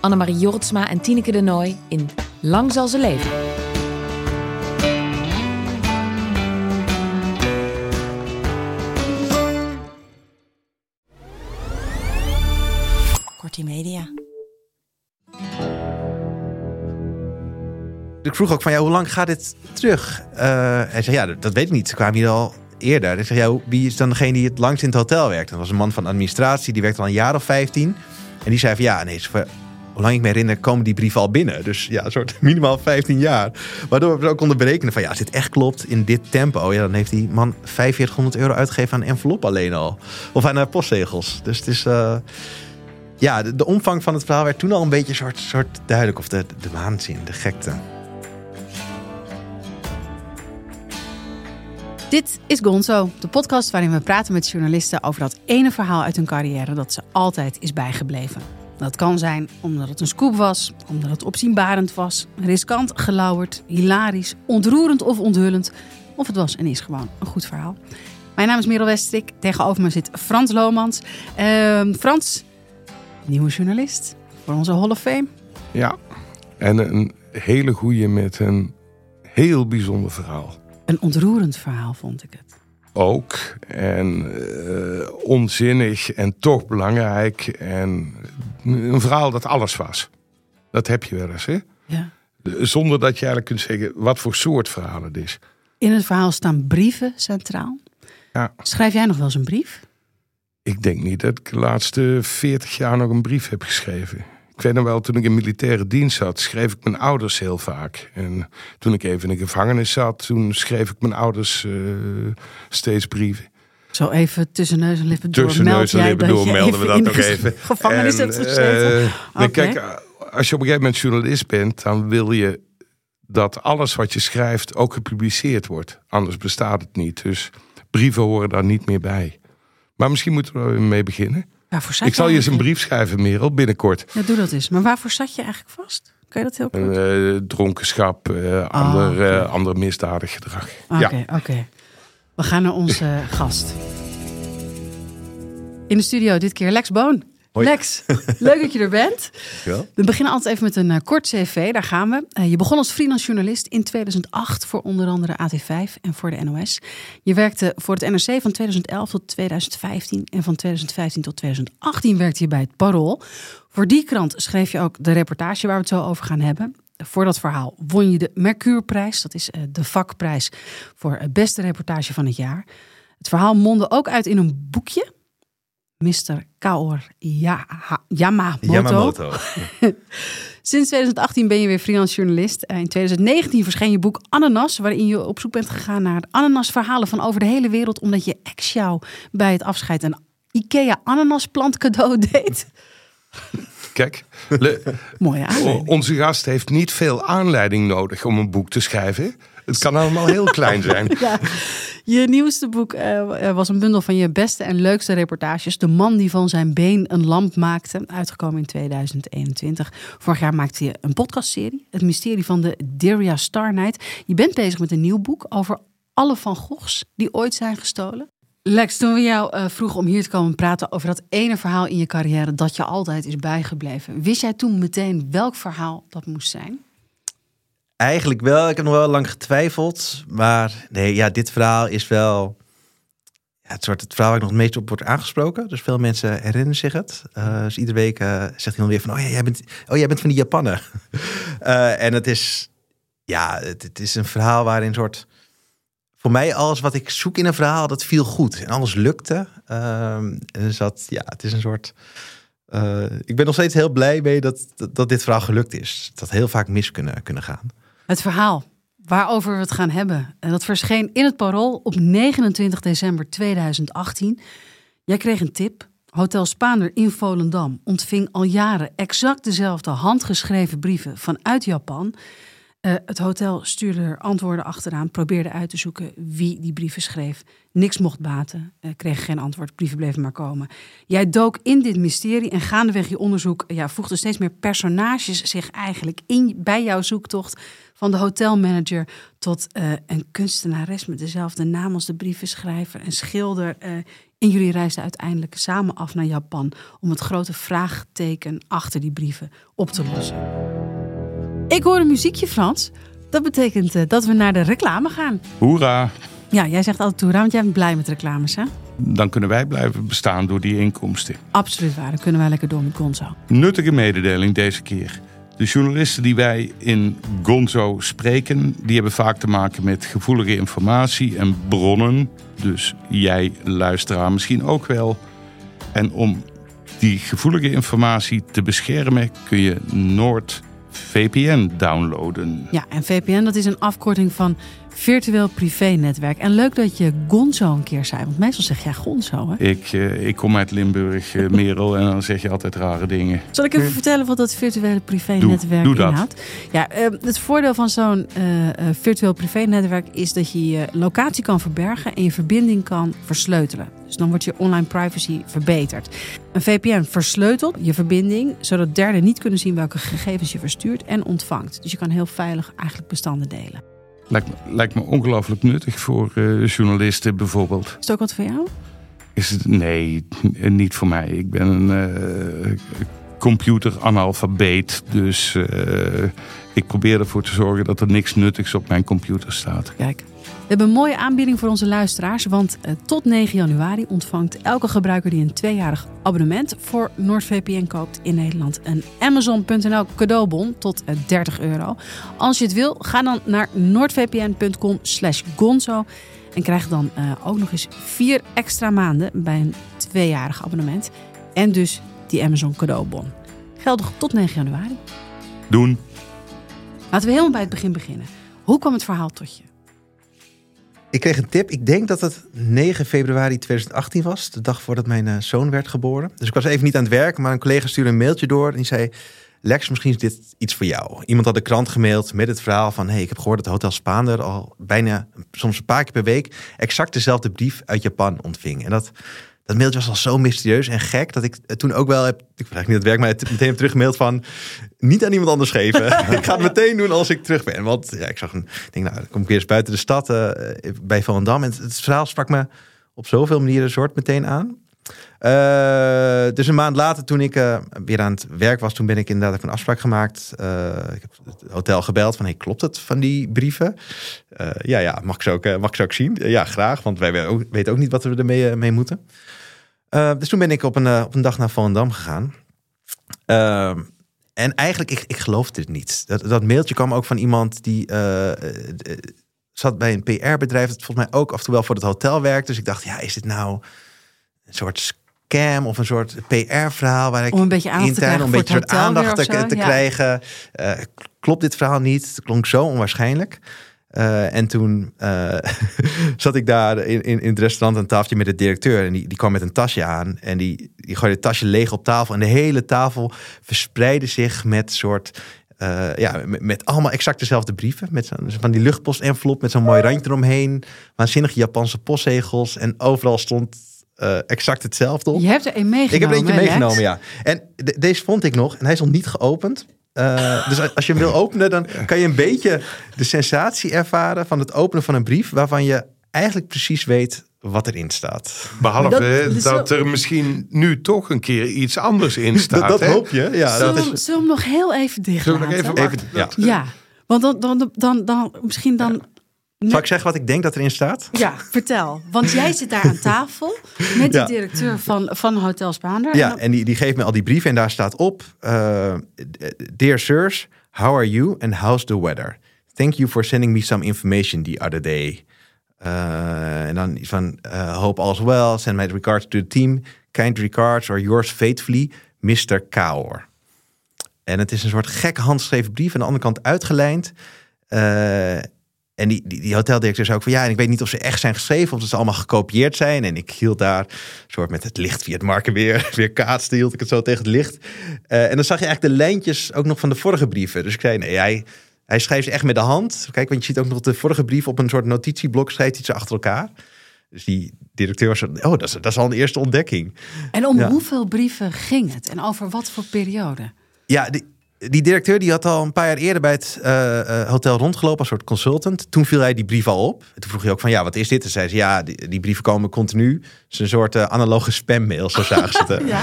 Annemarie Jortsma en Tineke de Nooi in Lang zal ze leven. Kortie Media. Ik vroeg ook van, ja, hoe lang gaat dit terug? Eh, hij zei, ja, dat, dat weet ik niet. Ze kwamen hier al eerder. Ik zeg, ja, wie is dan degene die het langst in het hotel werkt? Dat was een man van administratie, die werkte al een jaar of 15. En die zei van, ja, nee, hoe lang ik me herinner, komen die brieven al binnen. Dus ja, een soort minimaal 15 jaar. Waardoor we ook konden berekenen van, ja, als dit echt klopt in dit tempo, ja, dan heeft die man 4500 euro uitgegeven aan envelop alleen al. Of aan uh, postzegels. Dus het is... Uh, ja, de, de, omvang van het verhaal werd toen al een beetje soort, soort duidelijk. Of de, de waanzin, de gekte. Dit is Gonzo, de podcast waarin we praten met journalisten over dat ene verhaal uit hun carrière dat ze altijd is bijgebleven. Dat kan zijn omdat het een scoop was, omdat het opzienbarend was, riskant, gelauwerd, hilarisch, ontroerend of onthullend. Of het was en is gewoon een goed verhaal. Mijn naam is Merel Westrik. Tegenover me zit Frans Lomans. Uh, Frans, nieuwe journalist voor onze Hall of Fame. Ja, en een hele goede met een heel bijzonder verhaal. Een ontroerend verhaal vond ik het. Ook. En uh, onzinnig en toch belangrijk. En een verhaal dat alles was. Dat heb je wel eens, hè? Ja. Zonder dat je eigenlijk kunt zeggen wat voor soort verhaal het is. In het verhaal staan brieven centraal. Ja. Schrijf jij nog wel eens een brief? Ik denk niet dat ik de laatste 40 jaar nog een brief heb geschreven. Ik weet nog wel, toen ik in militaire dienst zat, schreef ik mijn ouders heel vaak. En toen ik even in de gevangenis zat, toen schreef ik mijn ouders uh, steeds brieven. Zo even tussen neus en lippen door. Tussen neus en lippen door melden we dat nog even. Gevangenis en, hebt geschreven. Uh, okay. Kijk, als je op een gegeven moment journalist bent, dan wil je dat alles wat je schrijft ook gepubliceerd wordt. Anders bestaat het niet. Dus brieven horen daar niet meer bij. Maar misschien moeten we er mee beginnen. Waarvoor ik zal je eens een brief schrijven, Merel, binnenkort. Ja, doe dat eens. Maar waarvoor zat je eigenlijk vast? Kun je dat heel kort? Uh, dronkenschap, uh, ander, okay. uh, ander misdadig gedrag. Oké, okay, ja. oké. Okay. We gaan naar onze gast. In de studio dit keer Lex Boon. Hoi. Lex, leuk dat je er bent. We beginnen altijd even met een uh, kort cv, daar gaan we. Uh, je begon als freelance journalist in 2008 voor onder andere AT5 en voor de NOS. Je werkte voor het NRC van 2011 tot 2015 en van 2015 tot 2018 werkte je bij het Parool. Voor die krant schreef je ook de reportage waar we het zo over gaan hebben. Voor dat verhaal won je de Mercuurprijs, dat is uh, de vakprijs voor het beste reportage van het jaar. Het verhaal mondde ook uit in een boekje Mr. Kaor ja Yamamoto. Yamamoto. Sinds 2018 ben je weer freelance journalist. In 2019 verscheen je boek Ananas, waarin je op zoek bent gegaan naar ananasverhalen van over de hele wereld, omdat je ex jou bij het afscheid een IKEA ananasplant cadeau deed. Kijk, Mooie aanleiding. onze gast heeft niet veel aanleiding nodig om een boek te schrijven. Het kan allemaal heel klein zijn. ja. Je nieuwste boek uh, was een bundel van je beste en leukste reportages. De man die van zijn been een lamp maakte. Uitgekomen in 2021. Vorig jaar maakte je een podcastserie. Het mysterie van de Deria Star Night. Je bent bezig met een nieuw boek over alle Van Goghs die ooit zijn gestolen. Lex, toen we jou uh, vroegen om hier te komen praten over dat ene verhaal in je carrière dat je altijd is bijgebleven. Wist jij toen meteen welk verhaal dat moest zijn? Eigenlijk wel. Ik heb nog wel lang getwijfeld. Maar nee, ja, dit verhaal is wel ja, het soort verhaal waar ik nog het meest op wordt aangesproken. Dus veel mensen herinneren zich het. Uh, dus iedere week uh, zegt iemand weer van, oh ja, jij bent, oh, jij bent van die Japaner. en het is, ja, het, het, is een verhaal waarin soort, voor mij alles wat ik zoek in een verhaal, dat viel goed. En alles lukte. en dus ja, het is een soort... ik ben nog steeds heel blij mee dat, dat, dat dit verhaal gelukt is. Dat heel vaak mis kunnen, kunnen gaan. Het verhaal waarover we het gaan hebben. En dat verscheen in het Parool op 29 december 2018. Jij kreeg een tip Hotel Spaander in Volendam ontving al jaren exact dezelfde handgeschreven brieven vanuit Japan. Uh, het hotel stuurde er antwoorden achteraan, probeerde uit te zoeken wie die brieven schreef. Niks mocht baten, uh, kreeg geen antwoord, brieven bleven maar komen. Jij dook in dit mysterie en gaandeweg je onderzoek ja, voegden steeds meer personages zich eigenlijk in bij jouw zoektocht. Van de hotelmanager tot uh, een kunstenares met dezelfde naam als de brievenschrijver, een schilder. en jullie reisden uiteindelijk samen af naar Japan om het grote vraagteken achter die brieven op te lossen. Ik hoor een muziekje, Frans. Dat betekent uh, dat we naar de reclame gaan. Hoera! Ja, jij zegt altijd hoera, want jij bent blij met reclames, hè? Dan kunnen wij blijven bestaan door die inkomsten. Absoluut waar, dan kunnen wij lekker door met Gonzo. Nuttige mededeling deze keer. De journalisten die wij in Gonzo spreken, die hebben vaak te maken met gevoelige informatie en bronnen. Dus jij, luisteraar, misschien ook wel. En om die gevoelige informatie te beschermen kun je Noord VPN downloaden. Ja, en VPN dat is een afkorting van virtueel privé-netwerk. En leuk dat je Gonzo een keer zei, want meestal zeg jij Gonzo. Hè? Ik, uh, ik kom uit Limburg, uh, Merel, en dan zeg je altijd rare dingen. Zal ik even vertellen wat dat virtuele privé-netwerk inhoudt? Ja, uh, het voordeel van zo'n virtueel privé-netwerk is dat je je locatie kan verbergen en je verbinding kan versleutelen. Dus dan wordt je online privacy verbeterd. Een VPN versleutelt je verbinding, zodat derden niet kunnen zien welke gegevens je verstuurt en ontvangt. Dus je kan heel veilig eigenlijk bestanden delen. Lijkt me, lijkt me ongelooflijk nuttig voor uh, journalisten bijvoorbeeld. Is het ook wat voor jou? Is het, nee, niet voor mij. Ik ben een uh, computeranalfabeet. Dus uh, ik probeer ervoor te zorgen dat er niks nuttigs op mijn computer staat. Kijk. We hebben een mooie aanbieding voor onze luisteraars. Want uh, tot 9 januari ontvangt elke gebruiker die een tweejarig abonnement voor NordVPN koopt in Nederland een Amazon.nl cadeaubon tot uh, 30 euro. Als je het wil, ga dan naar noordvpn.com slash gonzo. En krijg dan uh, ook nog eens vier extra maanden bij een tweejarig abonnement. En dus die Amazon cadeaubon. Geldig tot 9 januari. Doen. Laten we helemaal bij het begin beginnen. Hoe kwam het verhaal tot je? Ik kreeg een tip. Ik denk dat het 9 februari 2018 was. De dag voordat mijn uh, zoon werd geboren. Dus ik was even niet aan het werk. Maar een collega stuurde een mailtje door. En die zei... Lex, misschien is dit iets voor jou. Iemand had de krant gemaild met het verhaal van... hey, ik heb gehoord dat Hotel Spaander al bijna, soms een paar keer per week... exact dezelfde brief uit Japan ontving. En dat, dat mailtje was al zo mysterieus en gek... dat ik toen ook wel heb... Ik vraag niet het werk, maar het meteen heb teruggemaild van... niet aan iemand anders geven. ik ga het meteen doen als ik terug ben. Want ja, ik zag een... Ik denk, nou, dan kom ik weer eens buiten de stad uh, bij Volendam. En het, verhaal sprak me op zoveel manieren soort meteen aan. Uh, dus een maand later, toen ik uh, weer aan het werk was, toen ben ik inderdaad een afspraak gemaakt. Ik heb het hotel gebeld van, hey, klopt het van die brieven? ja, ja, mag ik ze ook, mag ik ze ook zien? ja, graag, want wij weten ook niet wat we ermee mee moeten. Dus toen ben ik op een, op een dag naar Volendam gegaan. en eigenlijk, ik, ik geloofde het niet. Dat, dat mailtje kwam ook van iemand die zat bij een PR-bedrijf, dat volgens mij ook af en toe wel voor het hotel werkt. Dus ik dacht, ja, is dit nou een soort scam of een soort PR-verhaal waar ik om een beetje aandacht intern, te om een beetje soort aandacht te, te krijgen. Klopt dit verhaal niet? Het klonk zo onwaarschijnlijk. Uh, en toen uh, zat ik daar in, in, in het restaurant aan een tafeltje met de directeur. En die, die kwam met een tasje aan. En die, die gooide het tasje leeg op tafel. En de hele tafel verspreidde zich met soort uh, ja, met, met, allemaal exact dezelfde brieven. Met zo'n van die luchtpost-envelop met zo'n mooi randje eromheen. Waanzinnige Japanse postzegels. En overal stond uh, exact hetzelfde op. Je hebt er een meegenomen. Ik heb er eentje meegenomen, ja. En deze vond ik nog. En hij is nog niet geopend. Uh, dus als je hem wil openen, dan kan je een beetje de sensatie ervaren van het openen van een brief waarvan je eigenlijk precies weet wat erin staat. Behalve dat, dat er misschien nu toch een keer iets anders in staat. dat, dat hoop je. Ja, zullen, dat is... zullen we hem nog heel even dicht Zullen we nog even, even ja. ja. want dan, dan, dan, dan misschien dan... Zal ik zeggen wat ik denk dat erin staat? Ja, vertel. Want jij zit daar aan tafel met de directeur van, van Hotel Spaander. Ja, en, die, die geeft me al die brieven en daar staat op... Uh, Dear sirs, how are you and how's the weather? Thank you for sending me some information the other day. Uh, en dan van uh, hope all's well. Send my regards to the team. Kind regards or yours faithfully, Mr. Kaur. En het is een soort gek handgeschreven brief. Aan de andere kant uitgelijnd. Uh, en die, die, die hoteldirecteur zei ook van ja, en ik weet niet of ze echt zijn geschreven of dat ze allemaal gekopieerd zijn. En ik hield daar soort met het licht via het marken weer, weer kaatste, hield ik het zo tegen het licht. Uh, en dan zag je eigenlijk de lijntjes ook nog van de vorige brieven. Dus ik zei nee, hij, hij schrijft ze echt met de hand. Kijk, want je ziet ook nog de vorige brief op een soort notitieblok schrijft hij ze achter elkaar. Dus die directeur zei, oh, dat is, dat is al een eerste ontdekking. En om hoeveel brieven ging het? En over wat voor periode? Ja, die, die directeur die had al een paar jaar eerder bij het uh, hotel rondgelopen als soort consultant. Toen viel hij die brief al op. En toen vroeg hij ook van ja, wat is dit? En zei ze ja, die, die brieven komen continu. Het is een soort uh, analoge spammail, zo zagen ze het.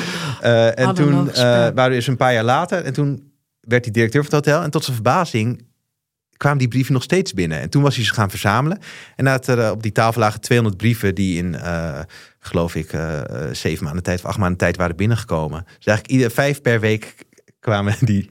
ja. en toen waren we dus een paar jaar later. En toen werd hij directeur van het hotel. En tot zijn verbazing kwamen die brieven nog steeds binnen. En toen was hij ze gaan verzamelen. En nadat er op die tafel lagen 200 brieven die in, geloof ik, zeven maanden tijd of acht maanden tijd waren binnengekomen. Dus eigenlijk ieder vijf per week kwamen die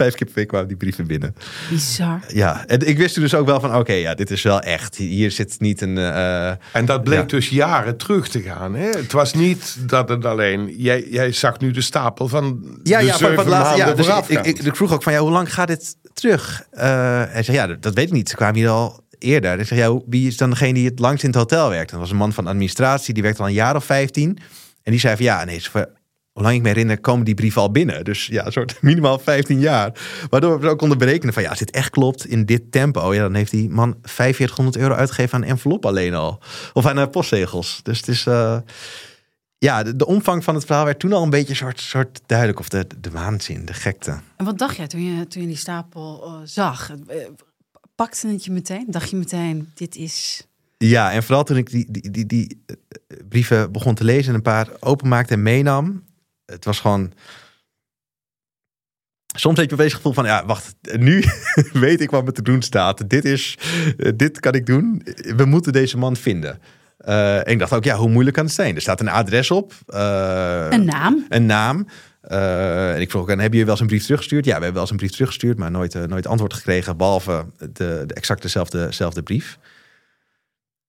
vijf keer per week kwamen die brieven binnen. Bizar. Ja, en ik wist dus ook wel van, oké, ja, dit is wel echt. Hier zit niet een... Uh, en dat bleek dus jaren terug te gaan. Hè? Het was niet dat het alleen... Jij, jij zag nu de stapel van ja, de ja, van wat laatst, ja, dus ik, ik, ik, vroeg ook van, ja, hoe lang gaat dit terug? Uh, hij zei, ja, dat, weet ik niet. Ze kwamen hier al eerder. Ik zeg, ja, wie is dan degene die het langst in het hotel werkt? Dat was een man van administratie, die werkte al een jaar of 15. En die zei van, ja, nee, lang ik me herinner, komen die brieven al binnen. Dus ja, een soort minimaal 15 jaar. Waardoor we ook konden berekenen van ja, als dit echt klopt in dit tempo, ja, dan heeft die man 4500 euro uitgegeven aan envelop alleen al. Of aan uh, postzegels. Dus het is. Uh, ja, de, de, omvang van het verhaal werd toen al een beetje soort, soort duidelijk. Of de, de waanzin, de gekte. En wat dacht jij toen je, toen je die stapel uh, zag? Pakte het je meteen? Dacht je meteen, dit is... Ja, en vooral toen ik die, die, die, die brieven begon te lezen en een paar openmaakte en meenam het was gewoon. Soms heb je opeens het gevoel van, ja, wacht, nu weet ik wat me te doen staat. Dit is, dit kan ik doen. We moeten deze man vinden. Uh, en ik dacht ook, ja, hoe moeilijk kan het zijn? Er staat een adres op. Uh, een naam. Een naam. Uh, en ik vroeg ook, en heb je wel eens een brief teruggestuurd? Ja, we hebben wel eens een brief teruggestuurd, maar nooit, nooit antwoord gekregen, behalve de, de exact dezelfde, dezelfde brief.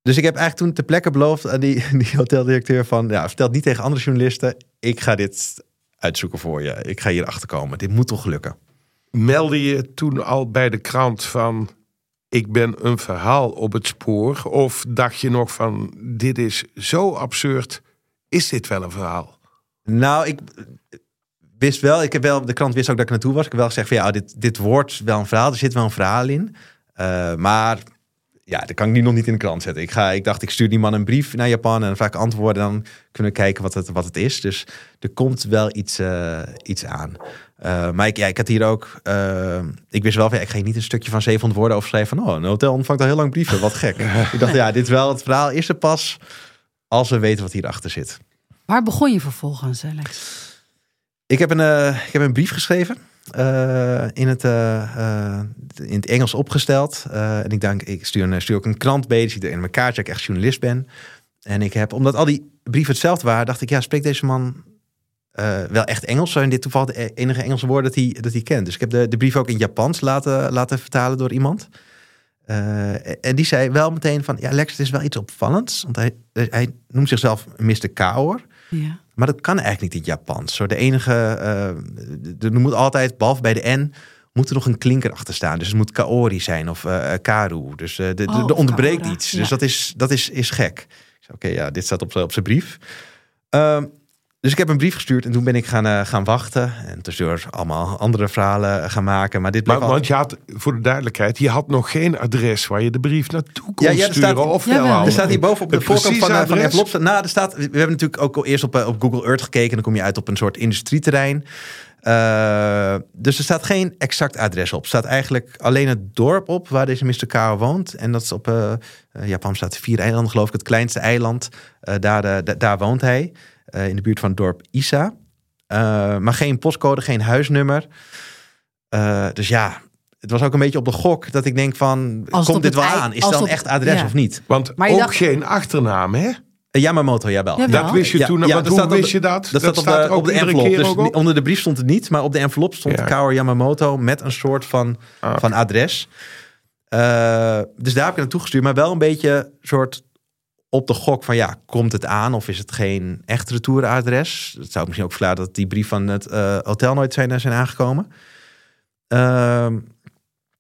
Dus ik heb eigenlijk toen ter plekke beloofd aan die, die hoteldirecteur van... Ja, vertel niet tegen andere journalisten. Ik ga dit uitzoeken voor je. Ik ga hier achter komen. Dit moet toch lukken. Meldde je toen al bij de krant van... Ik ben een verhaal op het spoor? Of dacht je nog van... Dit is zo absurd. Is dit wel een verhaal? Nou, ik wist wel... Ik heb wel de krant wist ook dat ik naartoe was. Ik heb wel gezegd van... Ja, dit, dit wordt wel een verhaal. Er zit wel een verhaal in. Uh, maar ja, dat kan ik nu nog niet in de krant zetten. Ik, ga, ik dacht, ik stuur die man een brief naar Japan en dan vraag ik antwoorden. Dan kunnen we kijken wat het, wat het is. Dus er komt wel iets, uh, iets aan. Uh, maar ik, ja, ik had hier ook. Uh, ik wist wel van ja, ik ga hier niet een stukje van 700 woorden over schrijven. Van oh, een hotel ontvangt al heel lang brieven. Wat gek. ik dacht, ja, dit is wel het verhaal is er pas als we weten wat hierachter zit. Waar begon je vervolgens, Alex? Ik heb een, ik heb een brief geschreven. Uh, in, het, uh, uh, in het Engels opgesteld. en ik denk, ik stuur, een, stuur ook een krant er in mijn kaartje dat ik echt journalist ben. En ik heb, omdat al die brieven hetzelfde waren, dacht ik, ja, spreekt deze man wel echt Engels? Zijn dit toevallig de enige Engelse woorden dat hij, dat hij kent? Dus ik heb de, de brief ook in Japans laten, laten vertalen door iemand. en die zei wel meteen van, ja, Lex, het is wel iets opvallends. Want hij, hij noemt zichzelf Mr. Kaor. Ja. Maar dat kan eigenlijk niet in het Japans. Zo de enige, uh, er moet altijd, behalve bij de N, moet er nog een klinker achter staan. Dus het moet kaori zijn of uh, karu. Dus uh, de, oh, de, onderbreekt iets. Ja. Dus dat is, dat is, is gek. Oké, okay, ja, dit staat op, op zijn brief. Uh, dus ik heb een brief gestuurd en toen ben ik gaan, uh, gaan wachten. En tussendoor allemaal andere verhalen gaan maken. Maar dit maar, Want je had, voor de duidelijkheid, je had nog geen adres waar je de brief naartoe kon ja, ja, er sturen. Staat, of ja, er staat hier boven op de voorkant van, van envelop. Nou, er staat, we hebben natuurlijk ook al eerst op, op Google Earth gekeken. Dan kom je uit op een soort industrieterrein. Uh, dus er staat geen exact adres op. Er staat eigenlijk alleen het dorp op waar deze Mr. Kao woont. En dat is op uh, Japan staat vier eilanden, geloof ik. Het kleinste eiland. daar, daar woont hij. Uh, in de buurt van het dorp Isa. Uh, maar geen postcode, geen huisnummer. Uh, dus ja, het was ook een beetje op de gok dat ik denk van, als komt dit wel aan? Is het dan echt adres ja. of niet? Want maar ook dacht... geen achternaam, hè? Yamamoto, jawel. jawel. Dat wist je ja, toen, ja, hoe wist je dat? Dat, dat staat op de, op de envelop. Dus op? onder de brief stond het niet, maar op de envelop stond ja. Kaor Yamamoto met een soort van, ah. van adres. Uh, dus daar heb ik naartoe gestuurd, maar wel een beetje soort op de gok van ja, komt het aan of is het geen echt retouradres? Dat zou misschien ook verklaren dat die brief van het uh, hotel nooit zijn, zijn aangekomen. Uh,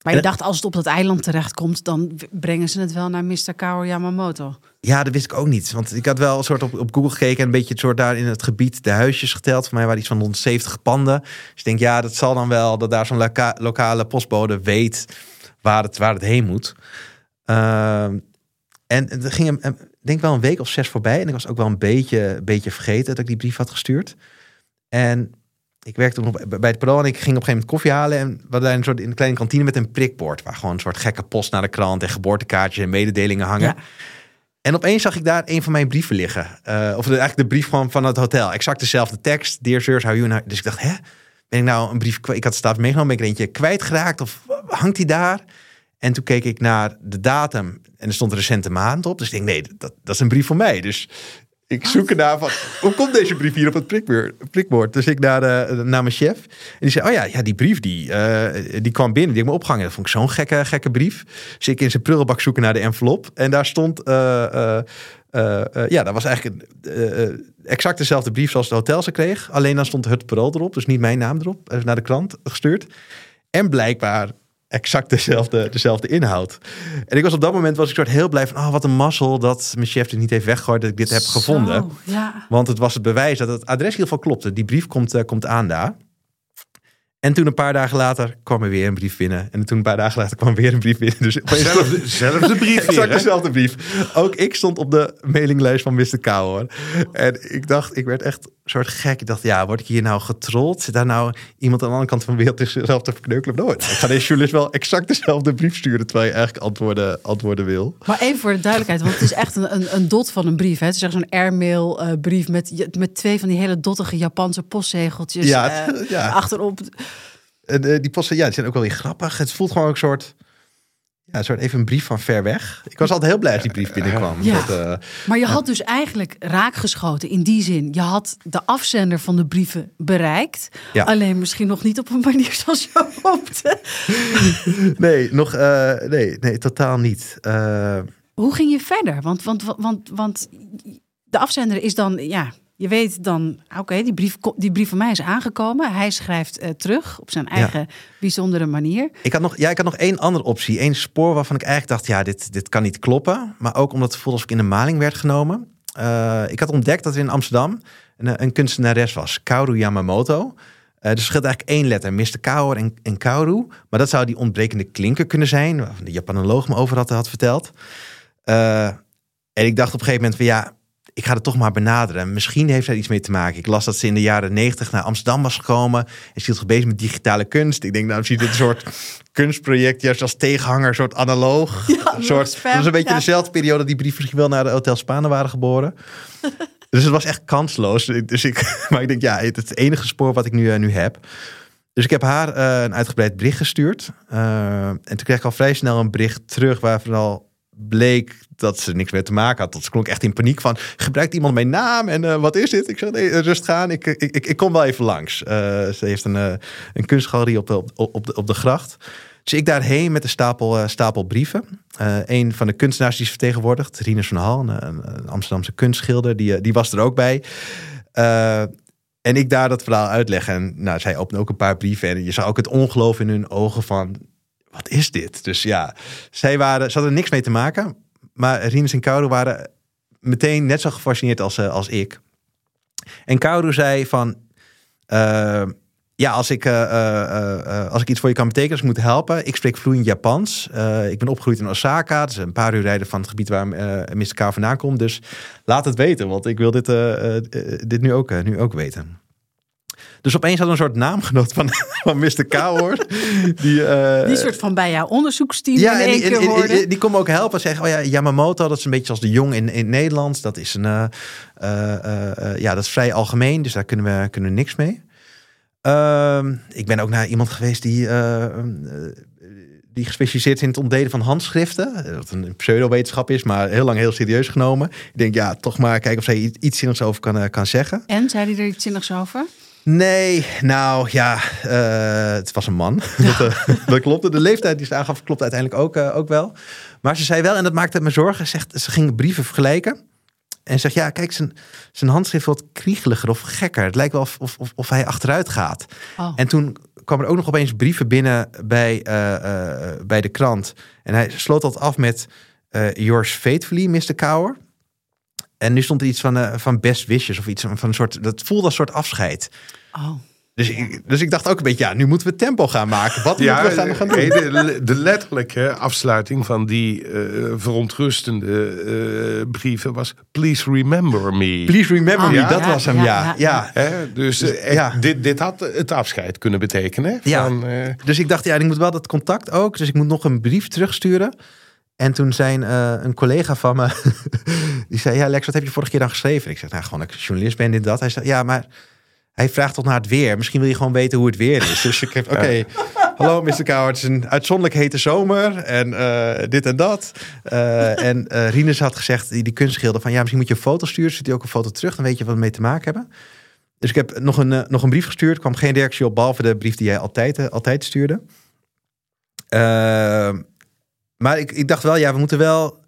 Maar je dacht, als het op dat eiland terechtkomt, dan brengen ze het wel naar Mr. Kaoru Yamamoto. Ja, dat wist ik ook niet. Want ik had wel een soort op, op Google gekeken en een beetje het soort daar in het gebied de huisjes geteld. Voor mij waren iets van 170 panden. Dus ik denk, ja, dat zal dan wel dat daar zo'n lokale postbode weet waar het, waar het heen moet. Uh, en er ging hem, denk wel een week of zes voorbij. En ik was ook wel een beetje, beetje vergeten dat ik die brief had gestuurd. En ik werkte nog bij het Parool en ik ging op een gegeven moment koffie halen. En we hadden een soort in een kleine kantine met een prikbord. Waar gewoon een soort gekke post naar de krant en geboortekaartjes en mededelingen hangen. En opeens zag ik daar een van mijn brieven liggen. Uh, of eigenlijk de brief van, van het hotel. Exact dezelfde tekst. Dear sirs, how you now? Dus ik dacht, hè? Ben ik nou een brief Ik had staat meegenomen, ben ik er eentje kwijtgeraakt? Of hangt die daar? En toen keek ik naar de datum en er stond recente maand op. Dus ik denk, nee, dat, dat is een brief voor mij. Dus ik zoek ernaar van, hoe komt deze brief hier op het prikbord? Dus ik naar, de, naar mijn chef. En die zei, oh ja, ja die brief die, uh, die kwam binnen. Die heb ik me opgehangen. Dat vond ik zo'n gekke, gekke brief. Dus ik in zijn prullenbak zoeken naar de envelop. En daar stond... Uh, uh, ja, dat was eigenlijk exact dezelfde brief zoals de hotel ze kreeg. Alleen dan stond het parool erop. Dus niet mijn naam erop. naar de krant gestuurd. En blijkbaar exact dezelfde, dezelfde inhoud. En ik was op dat moment was ik soort heel blij van, oh, wat een mazzel dat mijn chef dit niet heeft weggegooid dat ik dit heb gevonden. Ja. Want het was het bewijs dat het adres in ieder geval klopte. Die brief komt, uh, komt aan daar. En toen een paar dagen later kwam er weer een brief binnen. En toen een paar dagen later kwam weer een brief binnen. Dus zelfde, zelfde brief Exact dezelfde brief. Ook ik stond op de mailinglijst van Mr. K hoor. En ik dacht, ik werd echt soort gek. Ik dacht, ja, word ik hier nou getrold? Zit daar nou iemand aan de andere kant van de wereld zichzelf te verkneukelen? Nooit. Ik ga deze journalist wel exact dezelfde brief sturen... terwijl je eigenlijk antwoorden, antwoorden wil. Maar even voor de duidelijkheid, want het is echt een, een, een dot van een brief. Hè? Het is echt zo'n airmail uh, brief met, met twee van die hele dottige Japanse postzegeltjes ja, uh, ja. achterop. En uh, die posten, ja, die zijn ook wel weer grappig. Het voelt gewoon een soort ja, een soort even een brief van ver weg. Ik was altijd heel blij als die brief binnenkwam. Ja. Dat, uh, maar je had dus eigenlijk raakgeschoten in die zin. Je had de afzender van de brieven bereikt. Ja. Alleen misschien nog niet op een manier zoals je hoopte. nee, nog, uh, nee, nee, totaal niet. Uh, Hoe ging je verder? Want, want, want, want de afzender is dan, ja, je weet dan, oké, die, brief, die brief van mij is aangekomen. Hij schrijft uh, terug op zijn eigen bijzondere manier. Ik had nog, ja, ik had nog één andere optie. één spoor waarvan ik eigenlijk dacht, ja, dit, dit kan niet kloppen. Maar ook omdat het voelde alsof ik in de maling werd genomen. Uh, ik had ontdekt dat er in Amsterdam een, een kunstenares was, Kaoru Yamamoto. Uh, dus er scheelt eigenlijk één letter, Mr. Kaoru en, en Kaoru. Maar dat zou die ontbrekende klinker kunnen zijn, waarvan de Japanoloog me over had, had verteld. en ik dacht op een gegeven moment van ja, ik ga het toch maar benaderen. Misschien heeft daar iets mee te maken. Ik las dat ze in de jaren negentig naar Amsterdam was gekomen. En ze hield bezig met digitale kunst. Ik denk, nou, zie dit een soort kunstproject, juist als tegenhanger, een soort analoog. Ja, een soort, dat was een beetje dezelfde periode dat die brieven misschien wel naar de Hotel Spanen waren geboren. dus het was echt kansloos. Dus ik, maar ik denk, ja, het is het enige spoor wat ik nu, uh, nu heb. Dus ik heb haar uh, een uitgebreid bericht gestuurd. Uh, en toen kreeg ik al vrij snel een bericht terug waar vooral bleek dat ze niks meer te maken had. Dat ze klonk echt in paniek van, gebruikt iemand mijn naam en uh, wat is dit? Ik zei, nee, rust gaan, ik, ik, ik, ik kom wel even langs. Uh, ze heeft een, uh, een kunstgalerie op de, op, op, de, op de gracht. Dus ik daarheen met een stapel, stapel brieven. een van de kunstenaars die ze vertegenwoordigt, Rinus van Hal, een, een, Amsterdamse kunstschilder, die, die was er ook bij. en ik daar dat verhaal uitleggen. En nou, zij opende ook een paar brieven. En je zag ook het ongeloof in hun ogen van wat is dit? Dus ja, zij waren, ze hadden niks mee te maken. Maar Rinus en Koudo waren meteen net zo gefascineerd als, uh, als ik. En Koudo zei van... Uh, ja, als ik, uh, als ik iets voor je kan betekenen, als ik moet helpen. Ik spreek vloeiend Japans. ik ben opgegroeid in Osaka. Is een paar uur rijden van het gebied waar Mr. K vandaan komt. Dus laat het weten, want ik wil dit, dit nu, ook, nu ook weten. Dus opeens had een soort naamgenoot van, van Mr. K hoor. Die, uh, die soort van bij jouw onderzoeksteam ja, in één keer hoorde. Die, die komen ook helpen en zeggen, oh ja, Yamamoto, dat is een beetje als de jong in, in Nederlands. Dat is een, uh, uh, ja, dat is vrij algemeen, dus daar kunnen we, kunnen we niks mee. Ehm, ik ben ook naar iemand geweest die die gespecialiseerd is in het ontdelen van handschriften. Wat een pseudowetenschap is, maar heel lang heel serieus genomen. Ik denk, ja, toch maar kijken of zij iets zinnigs over kan, kan zeggen. En, zei hij er iets zinnigs over? Nee, nou ja, uh, het was een man. dat, uh, dat klopte. De leeftijd die ze aangaf klopt uiteindelijk ook, uh, ook wel. Maar ze zei wel, en dat maakte me zorgen, zegt, ze ging brieven vergelijken. En zegt, ja, kijk, zijn, zijn handschrift wordt kriegeliger of gekker. Het lijkt wel of, of, of, of hij achteruit gaat. Oh. En toen kwam er ook nog opeens brieven binnen bij, eh, eh, bij de krant. En hij sloot dat af met eh, yours faithfully, Mr. Cower. En nu stond er iets van, eh, van best wishes of iets van een soort. Dat voelde als een soort afscheid. Oh. Dus ik, dus ik dacht ook een beetje, ja, nu moeten we tempo gaan maken. Wat moeten we gaan, gaan doen? de, de letterlijke afsluiting van die eh, verontrustende eh, brieven was... Please remember me. Please remember Oh, me, ja, dat ja, was hem, ja, ja. ja, ja, ja. Hè, dus echt, ja. dit, dit had het afscheid kunnen betekenen. Ja. Van, eh, Dus ik dacht, ja, ik moet wel dat contact ook. Dus ik moet nog een brief terugsturen. En toen zei eh, een collega van me, die zei, ja Lex, wat heb je vorige keer dan geschreven? Ik zeg, nou gewoon dat ik journalist ben, dit, dat. Hij zei, ja, maar hij vraagt toch naar het weer. Misschien wil je gewoon weten hoe het weer is. Dus ik heb, oké, hallo Mr. Kouwer, het is een uitzonderlijk hete zomer en eh, dit en dat. Eh, en Rinus had gezegd, die, die kunstschilder, van ja, misschien moet je een foto sturen. Zit hij ook een foto terug, dan weet je wat we mee te maken hebben. Dus ik heb nog een, nog een brief gestuurd. Er kwam geen reactie op, behalve de brief die jij altijd, altijd stuurde. Ehm, maar ik, ik dacht wel, ja, we moeten wel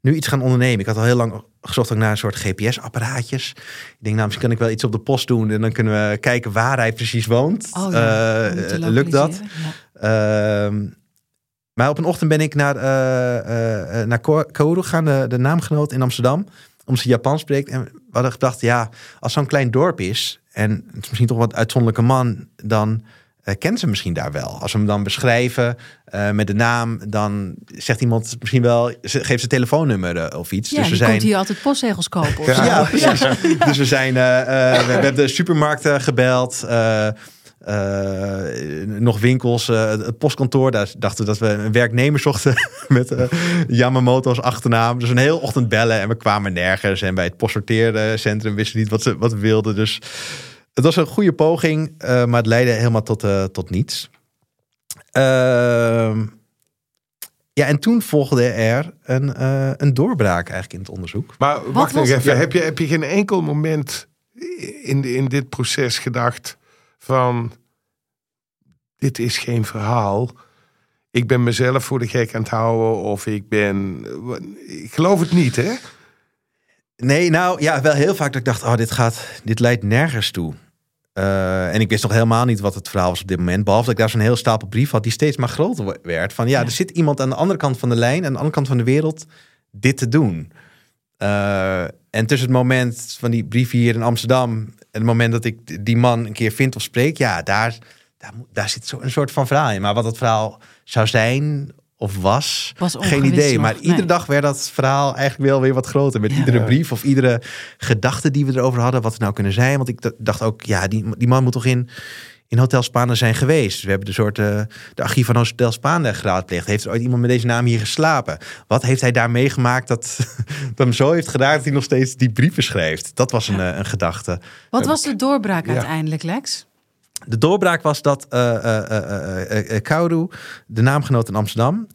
nu iets gaan ondernemen. Ik had al heel lang gezocht ook naar een soort GPS-apparaatjes. Ik denk, nou, misschien kan ik wel iets op de post doen. En dan kunnen we kijken waar hij precies woont. Oh ja, Eh, lukt dat? Ja. Ehm, maar op een ochtend ben ik naar, eh, naar Ko- Kaoru gegaan, de, de naamgenoot in Amsterdam. Om ze Japans spreekt. En we hadden gedacht, ja, als zo'n klein dorp is... en het is misschien toch wat uitzonderlijke man... dan eh kent ze misschien daar wel. Als we hem dan beschrijven eh, met de naam... dan zegt iemand misschien wel... ze- geeft ze telefoonnummer eh, of iets. Ja, dus we die zijn... komt hier altijd postzegels kopen. Of. Ja, precies. Dus we zijn, we, we hebben de supermarkten gebeld. nog winkels, het postkantoor. Daar dachten we dat we een werknemer zochten met eh, Yamamoto's achternaam. Dus een hele ochtend bellen en we kwamen nergens. En bij het postsorteercentrum wisten we niet wat, ze, wat we wilden. Dus het was een goede poging, eh, maar het leidde helemaal tot, eh, tot niets. Ehm, ja, en toen volgde er een, eh, een doorbraak eigenlijk in het onderzoek. Maar wacht nog was- even. Ja. Heb, je, heb je geen enkel moment in, in dit proces gedacht van... Dit is geen verhaal. Ik ben mezelf voor de gek aan het houden. Of ik ben... Ik geloof het niet, hè? Nee, nou ja, wel heel vaak dat ik dacht, oh, dit gaat, dit leidt nergens toe. Eh, en ik wist nog helemaal niet wat het verhaal was op dit moment. Behalve dat ik daar zo'n heel stapel brief had die steeds maar groter werd. Van ja, Ja. er zit iemand aan de andere kant van de lijn, aan de andere kant van de wereld, dit te doen. Eh, en tussen het moment van die brief hier in Amsterdam en het moment dat ik die man een keer vind of spreek, ja, daar, daar, daar zit zo een soort van verhaal in. Maar wat dat verhaal zou zijn of was, Was geen idee. nog, Maar nee. iedere dag werd dat verhaal eigenlijk wel weer wat groter. Met Ja. iedere brief of iedere gedachte die we erover hadden, wat het nou kunnen zijn. Want ik dacht ook, ja, die, die man moet toch in, in Hotel Spaanne zijn geweest. We hebben de soort eh, de archief van Hotel Spaanne geraadpleegd. Heeft er ooit iemand met deze naam hier geslapen? Wat heeft hij daar meegemaakt dat, dat hem zo heeft gedaan dat hij nog steeds die brieven schrijft? Dat was een, eh, een gedachte. Wat was de doorbraak Ja. uiteindelijk, Lex? De doorbraak was dat eh eh, eh, Kaoru, de naamgenoot in Amsterdam,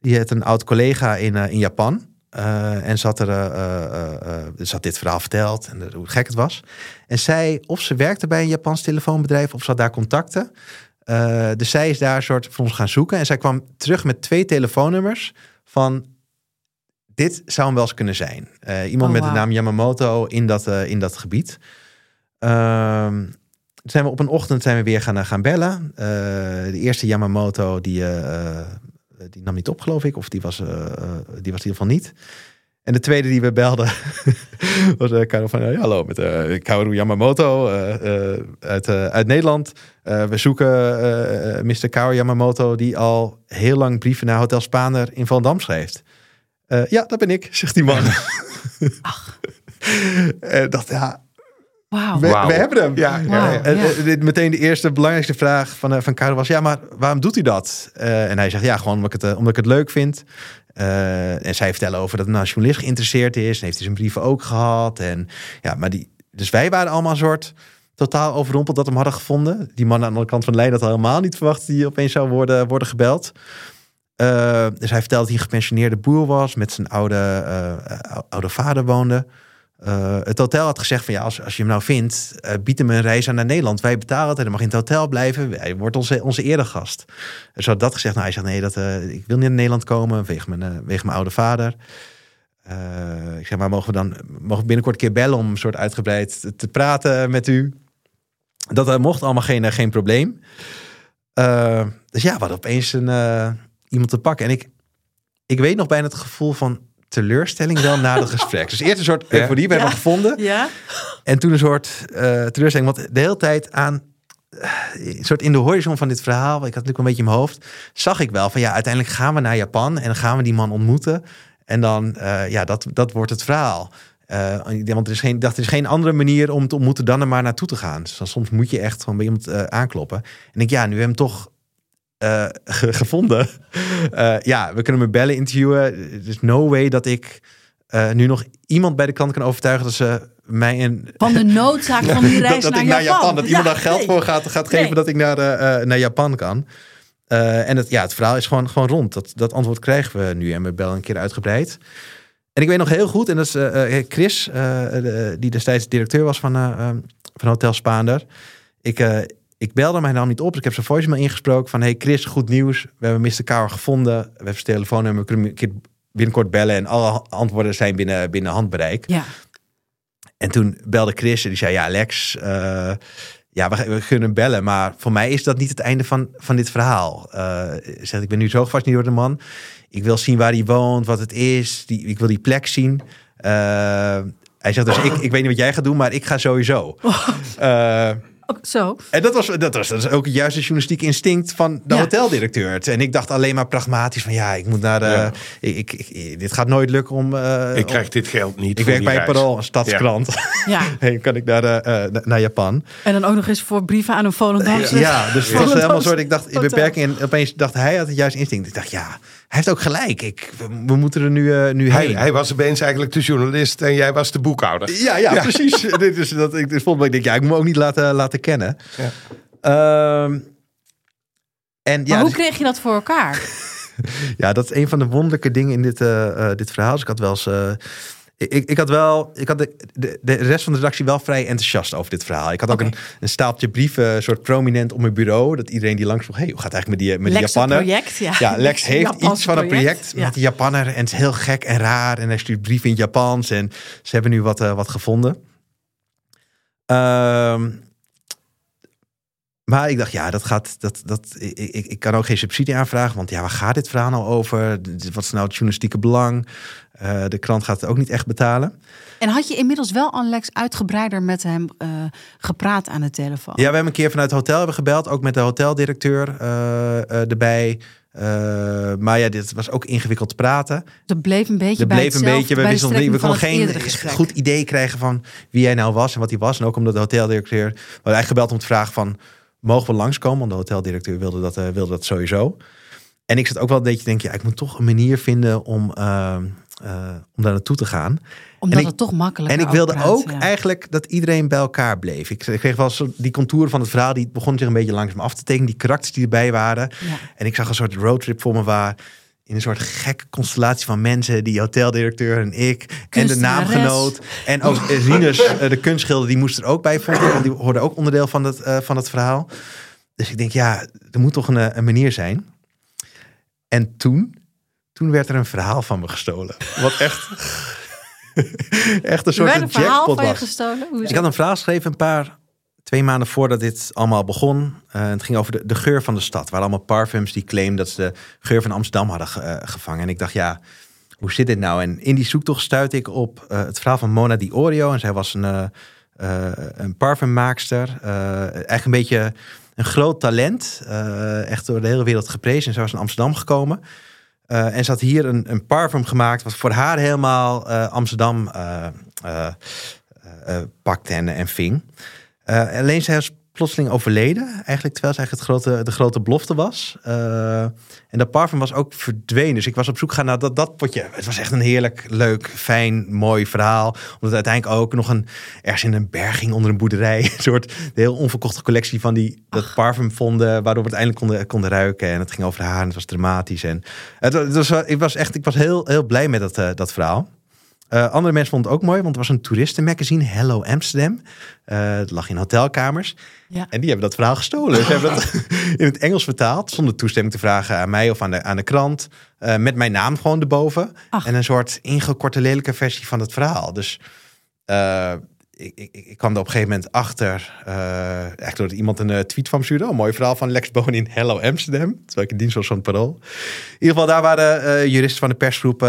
die had een oud collega in, in Japan. En ze had, er, had dit verhaal verteld en hoe gek het was. En zij, of ze werkte bij een Japans telefoonbedrijf of ze had daar contacten. Dus zij is daar een soort voor ons gaan zoeken. En zij kwam terug met twee telefoonnummers van dit zou hem wel eens kunnen zijn. Iemand Oh, met de naam Yamamoto in dat, in dat gebied. Ehm, zijn we op een ochtend zijn we weer gaan, eh, gaan bellen. Eh, de eerste Yamamoto die, eh, die nam niet op, geloof ik. Of die was, die was in ieder geval niet. En de tweede die we belden was uh, Karo van... ja, hallo, met eh Kaoru Yamamoto uit, uit Nederland. We zoeken Mr. Kaoru Yamamoto... die al heel lang brieven naar Hotel Spaander in Van schrijft. Ja, dat ben ik, zegt die man. En dacht, ja, Wauw. we, hebben hem. Ja, ja, Wauw. ja. En, Ja. eh, dit meteen de eerste belangrijkste vraag van, eh, van Karel was: ja, maar waarom doet hij dat? Eh, en hij zegt: ja, gewoon omdat ik het, eh, omdat ik het leuk vind. Eh, en zij vertellen over dat een journalist geïnteresseerd is. En heeft hij zijn brieven ook gehad. En ja, maar die, dus wij waren allemaal een soort totaal overrompeld dat we hem hadden gevonden. Die man aan de andere kant van de lijn had helemaal niet verwacht dat hij opeens zou worden, worden gebeld. Eh, dus hij vertelde dat hij een gepensioneerde boer was, met zijn oude, eh, ou- oude vader woonde. Eh, het hotel had gezegd van ja, als, als je hem nou vindt, eh bied hem een reis aan naar Nederland. Wij betalen het en hij mag in het hotel blijven. Hij wordt onze, onze eregast. Dus had dat gezegd. Nou, hij zegt nee, dat, eh, ik wil niet naar Nederland komen wegen mijn, mijn oude vader. ik zeg maar, mogen we dan mogen binnenkort een keer bellen om een soort uitgebreid te, te praten met u? Dat mocht allemaal geen, geen probleem. Dus ja, we hadden opeens een, iemand te pakken. En ik, ik weet nog bijna het gevoel van teleurstelling wel na het gesprek. Dus eerst een soort euforie, we hebben gevonden. Ja. En toen een soort teleurstelling. Want de hele tijd aan een soort in de horizon van dit verhaal, ik had natuurlijk een beetje in mijn hoofd, zag ik wel van ja, uiteindelijk gaan we naar Japan en dan gaan we die man ontmoeten. En dan, uh, ja, dat, dat wordt het verhaal. Uh, want er is, geen, dacht, er is geen andere manier om te ontmoeten dan er maar naartoe te gaan. Dus dan soms moet je echt gewoon bij iemand uh, aankloppen. En ik, ja, nu hebben we hem toch ge gevonden. ja, we kunnen me bellen, interviewen. Er is no way dat ik nu nog iemand bij de kant kan overtuigen dat ze mij een... Van de noodzaak van die reis dat, naar, ik Japan. naar Japan. Dat iemand daar geld voor gaat, gaat geven Nee. dat ik naar, naar Japan kan. En het, ja, het verhaal is gewoon, gewoon rond. Dat, dat antwoord krijgen we nu en we bellen een keer uitgebreid. En ik weet nog heel goed, en dat is Chris, die destijds directeur was van, van Hotel Spaander. Ik, ik belde mij nam niet op, dus ik heb zijn voicemail ingesproken van... Hey Chris, goed nieuws, we hebben Mr. Kauer gevonden. We hebben zijn telefoonnummer, we kunnen een keer binnenkort bellen... en alle antwoorden zijn binnen, binnen handbereik. Ja. En toen belde Chris en die zei, ja Lex ja, we, we, kunnen bellen, maar voor mij is dat niet het einde van, van dit verhaal. Uh, zegt, ik ben nu zo gefascineerd door de man. Ik wil zien waar hij woont, wat het is. Die, ik wil die plek zien. Uh, hij zegt dus, ik, ik weet niet wat jij gaat doen, maar ik ga sowieso. Uh, Oh, zo. En dat was, dat was, dat was ook het juiste journalistieke instinct van de ja. hoteldirecteur. En ik dacht alleen maar pragmatisch van ja, ik moet naar de... Ja. Ik, ik, ik, dit gaat nooit lukken om... Uh, ik krijg om, dit geld niet Ik werk bij Parool, een stadskrant. Ja. hey, kan ik naar, de, uh, naar Japan. En dan ook nog eens voor brieven aan een Volendamse. Ja, dus het was helemaal soort... Ik dacht, in beperking. En opeens dacht hij had het juiste instinct. Ik dacht, ja, heeft ook gelijk. Ik, we, moeten er nu, uh, nu hij, heen. Hij was opeens eigenlijk de journalist en jij was de boekhouder. Ja, ja, ja. precies. dus dat, ik, dus volgens mij denk ik, ja, ik moet me ook niet laten, laten kennen. Ja. Um, en, ja, maar hoe dus, kreeg je dat voor elkaar? ja, dat is een van de wonderlijke dingen in dit, uh, uh, dit verhaal. Dus ik had wel eens... Ik, ik had wel, ik had de, de, de rest van de redactie wel vrij enthousiast over dit verhaal. Ik had ook een, een staaltje brieven, soort prominent op mijn bureau. Dat iedereen die langs vroeg, hey, hoe gaat het eigenlijk met die, met Lex die Japaner? project, ja. ja, Lex heeft Japanse iets van een project ja. met die Japanner. En het is heel gek en raar. En hij stuurt brieven in het Japans. En ze hebben nu wat, uh, wat gevonden. Um, maar ik dacht, ja, dat gaat. Dat, dat, ik, ik, kan ook geen subsidie aanvragen. Want ja, waar gaat dit verhaal nou over? Wat is nou het journalistieke belang? Uh, de krant gaat het ook niet echt betalen. En had je inmiddels wel Alex uitgebreider met hem uh, gepraat aan de telefoon? Ja, we hebben een keer vanuit het hotel hebben gebeld. Ook met de hoteldirecteur uh, erbij. maar ja, dit was ook ingewikkeld te praten. Dat bleef een beetje dat bij bleef een beetje. We, wisten we konden geen goed idee krijgen van wie hij nou was en wat hij was. En ook omdat de hoteldirecteur. We hadden eigenlijk gebeld om te vragen van mogen we langskomen? Want de hoteldirecteur wilde dat, uh, wilde dat sowieso. En ik zat ook wel een beetje te denken, ja, ik moet toch een manier vinden om, uh, uh, om daar naartoe te gaan. Omdat en het toch makkelijk En ik wilde praat, ook ja. eigenlijk dat iedereen bij elkaar bleef. Ik, ik kreeg wel zo die contouren van het verhaal, die begon zich een beetje langzaam af te tekenen. Die karakters die erbij waren. Ja. En ik zag een soort roadtrip voor me waar in een soort gekke constellatie van mensen. Die hoteldirecteur en ik. En de naamgenoot. En ook Rinus, uh, de kunstschilder, die moest er ook bij vonden. Want die hoorde ook onderdeel van het, uh, van het verhaal. Dus ik denk, ja, er moet toch een, een manier zijn. En toen, toen werd er een verhaal van me gestolen. Wat echt, echt een soort een verhaal jackpot van je was. gestolen? Ik had een verhaal geschreven een paar, twee maanden voordat dit allemaal begon. Uh, het ging over de, de geur van de stad. Waar allemaal parfums die claimden dat ze de geur van Amsterdam hadden ge, uh, gevangen. En ik dacht, ja, hoe zit dit nou? En in die zoektocht stuitte ik op uh, het verhaal van Mona Di Orio. En zij was een, een parfummaakster. eigenlijk een beetje een groot talent. echt door de hele wereld geprezen. En zij was in Amsterdam gekomen. en ze had hier een, een parfum gemaakt. Wat voor haar helemaal Amsterdam pakte en ving. Uh, alleen zij was plotseling overleden. Eigenlijk terwijl ze eigenlijk het grote, de grote belofte was. Uh, en dat parfum was ook verdwenen. Dus ik was op zoek gaan naar dat, dat potje. Het was echt een heerlijk, leuk, fijn, mooi verhaal. Omdat uiteindelijk ook nog een, ergens in een berging onder een boerderij... een soort heel onverkochte collectie van die, dat Ach. parfum vonden... waardoor we het eindelijk konden, konden ruiken. En het ging over haar en het was dramatisch. En het, het was, ik was echt ik was heel, heel blij met dat, uh, dat verhaal. Uh, andere mensen vonden het ook mooi, want het was een toeristenmagazine, Hello Amsterdam. Uh, het lag in hotelkamers. Ja. En die hebben dat verhaal gestolen. Ze hebben dat in het Engels vertaald, zonder toestemming te vragen aan mij of aan de, aan de krant. Uh, met mijn naam gewoon erboven. En een soort ingekorte lelijke versie van het verhaal. Dus ik, ik, ik, kwam er op een gegeven moment achter, echt doordat iemand een tweet van me stuurde. Een mooi verhaal van Lex Boon in Hello Amsterdam. Terwijl ik in dienst was van het Parool. In ieder geval, daar waren juristen van de persgroep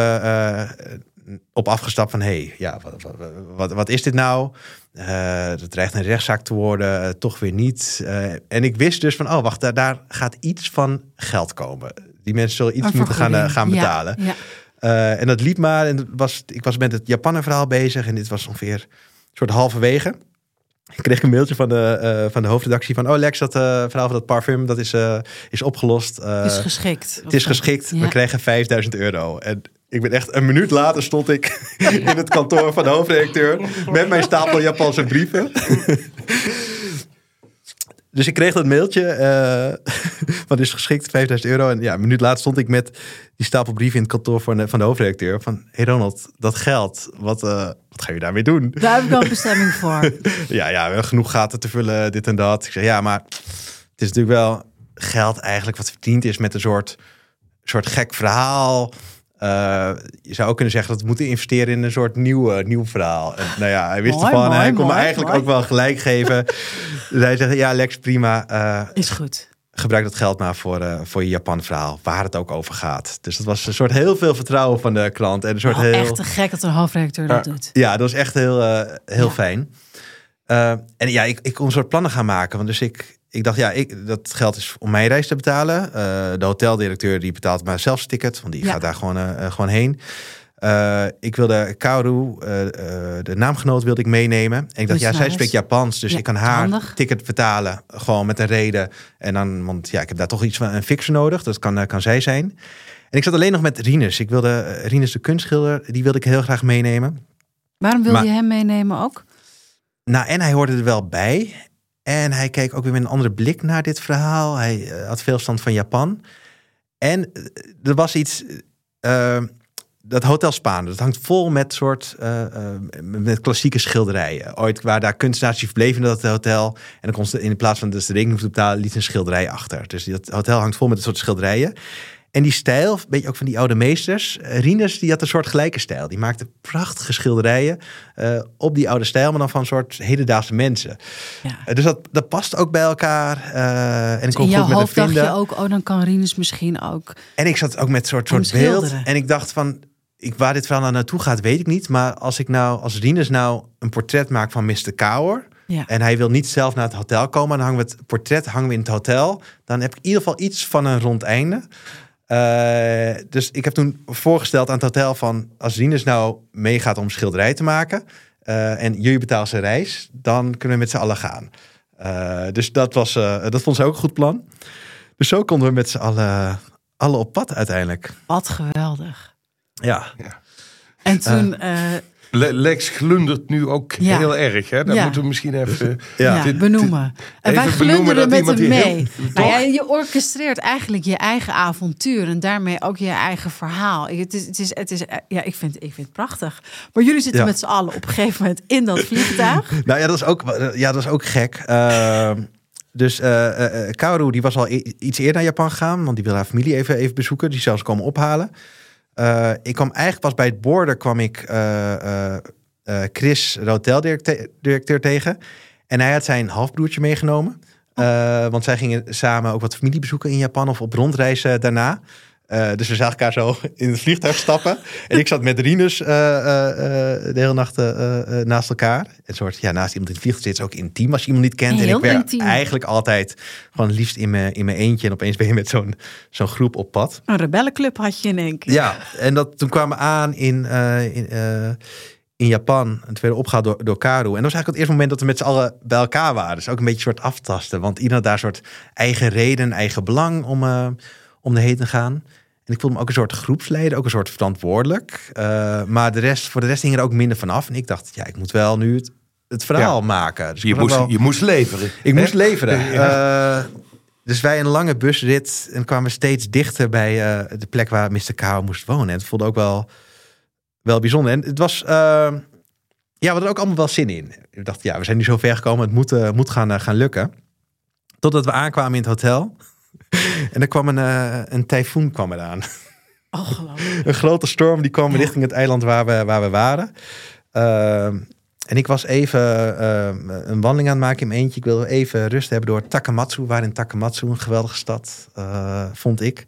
op afgestapt van... hey, ja, wat, wat, wat, wat is dit nou? het dreigt een rechtszaak te worden, toch weer niet. en ik wist dus van, oh wacht, daar, daar, gaat iets van geld komen. Die mensen zullen iets moeten gaan, gaan betalen. Ja, ja. en dat liep maar. En was, ik was met het Japaner verhaal bezig. En dit was ongeveer soort halverwege. Ik kreeg een mailtje van de, uh, van de hoofdredactie van... oh Lex, dat uh, verhaal van dat parfum, dat is, uh, is opgelost. het is geschikt. Het is geschikt. We krijgen 5000 euro. En ik ben echt een minuut later stond ik in het kantoor van de hoofdredacteur... met mijn stapel Japanse brieven. Dus ik kreeg dat mailtje, uh, wat is geschikt, 5000 euro. En ja, een minuut later stond ik met die stapel brieven in het kantoor van de, van de hoofdredacteur. Van, hey Ronald, dat geld, wat, uh, wat ga je daarmee doen? Daar heb ik wel een bestemming voor. ja, ja, we hebben genoeg gaten te vullen, dit en dat. Ik zeg, ja, maar het is natuurlijk wel geld eigenlijk wat verdiend is met een soort, soort gek verhaal. Uh, je zou ook kunnen zeggen dat we moeten investeren in een soort nieuw, nieuw verhaal. En, nou ja, hij wist ervan. hij kon me eigenlijk ook wel gelijk geven. dus hij zegt, ja Lex, prima. Uh, Is goed. Gebruik dat geld maar voor, voor je Japan verhaal, waar het ook over gaat. Dus dat was een soort heel veel vertrouwen van de klant. En een soort oh, heel... Echt te gek dat een hoofdredacteur dat doet. Ja, dat was echt heel, heel ja. fijn. en ja, ik, ik kon een soort plannen gaan maken. Want dus ik, ik dacht, ja, ik, dat geld is om mijn reis te betalen. Uh, de hoteldirecteur die betaalt maar zelfs ticket, want die gaat daar gewoon, uh, gewoon heen. Uh, ik wilde Kaoru, de naamgenoot, wilde ik meenemen. En ik dacht, ja, zij spreekt Japans, dus ik kan haar handig. ticket betalen, gewoon met een reden. En dan, want ja, ik heb daar toch iets van een fixer nodig, dat kan, kan zij zijn. En ik zat alleen nog met Rinus. Ik wilde Rinus de kunstschilder, die wilde ik heel graag meenemen. Waarom wilde je hem meenemen ook? Nou, en hij hoorde er wel bij. En hij keek ook weer met een andere blik naar dit verhaal. Hij eh, had veel stand van Japan. En eh, er was iets. Uh, dat Hotel Spaan, dat hangt vol met soort met klassieke schilderijen. Ooit waar daar kunstenaars verbleven in dat hotel. En dan kon ze in plaats van dus de rekening te betalen, liet een schilderij achter. Dus dat hotel hangt vol met een soort schilderijen. En die stijl, weet je ook van die oude meesters. Uh, Rinus, die had een soort gelijke stijl. Die maakte prachtige schilderijen uh, op die oude stijl, maar dan van een soort hedendaagse mensen. Ja. Uh, dus dat, dat past ook bij elkaar. en dus ik kon in jouw hoofd dacht je ook, oh dan kan Rinus misschien ook. En ik zat ook met een soort, soort beeld. En ik dacht van, ik, waar dit verhaal nou naartoe gaat, weet ik niet. Maar als ik nou, als Rinus nou een portret maakt van Mr. Kouwer. Ja. En hij wil niet zelf naar het hotel komen. Dan hangen we het portret hangen we in het hotel. Dan heb ik in ieder geval iets van een rond einde. Uh, dus ik heb toen voorgesteld aan het hotel van... als Rinus nou meegaat om schilderij te maken... Uh, en jullie betalen zijn reis, dan kunnen we met z'n allen gaan. Uh, dus dat, was, dat vond ze ook een goed plan. Dus zo konden we met z'n allen, allen op pad uiteindelijk. Wat geweldig. Ja. ja. En toen Lex glundert nu ook heel erg. Hè? Dat moeten we misschien even ja. benoemen. En wij glunderen met hem mee. Nou ja, je orchestreert eigenlijk je eigen avontuur en daarmee ook je eigen verhaal. Het is, het is, het is, ja, ik, vind, ik vind het prachtig. Maar jullie zitten met z'n allen op een gegeven moment in dat vliegtuig. nou ja, dat is ook, ja, dat is ook gek. Uh, dus uh, uh, Kaoru die was al iets eerder naar Japan gegaan, want die wil haar familie even, even bezoeken. Die zelfs komen ophalen. Uh, ik kwam eigenlijk pas bij het border kwam ik uh, Chris, de hoteldirecteur, tegen. En hij had zijn halfbroertje meegenomen. Oh. want zij gingen samen ook wat familie bezoeken in Japan of op rondreizen daarna. Uh, dus we zagen elkaar zo in het vliegtuig stappen. en ik zat met Rinus uh, uh, de hele nacht naast elkaar. Een soort, ja, naast iemand in het vliegtuig zit is ook intiem als je iemand niet kent. en ik ben intiem. eigenlijk altijd gewoon liefst in mijn, in mijn eentje. En opeens ben je met zo'n zo'n groep op pad. Een rebellenclub had je in één keer. Ja, en dat, toen kwamen we aan in, in, in Japan. En toen werden opgehaald door, door Karu. En dat was eigenlijk het eerste moment dat we met z'n allen bij elkaar waren. Dus ook een beetje soort aftasten. Want iedereen had daar soort eigen reden, eigen belang om, om erheen te gaan. En ik voelde me ook een soort groepsleider, ook een soort verantwoordelijk. Uh, maar de rest, voor de rest hing er ook minder vanaf. En ik dacht, ja, ik moet wel nu het, het verhaal maken. Dus je, moest, je moest leveren. Ik moest leveren. Uh, dus wij een lange busrit en kwamen steeds dichter bij uh, de plek waar Mr. Kao moest wonen. En het voelde ook wel, wel bijzonder. En het was, uh, ja, we hadden ook allemaal wel zin in. We dachten, ja, we zijn nu zo ver gekomen, het moet, moet gaan, gaan lukken. Totdat we aankwamen in het hotel. en er kwam een, een tyfoon kwam eraan. Oh, een grote storm die kwam ja. richting het eiland waar we, waar we waren. Ehm, en ik was even een wandeling aan het maken in mijn eentje. Ik wilde even rust hebben door Takamatsu. Waar in Takamatsu, een geweldige stad, vond ik.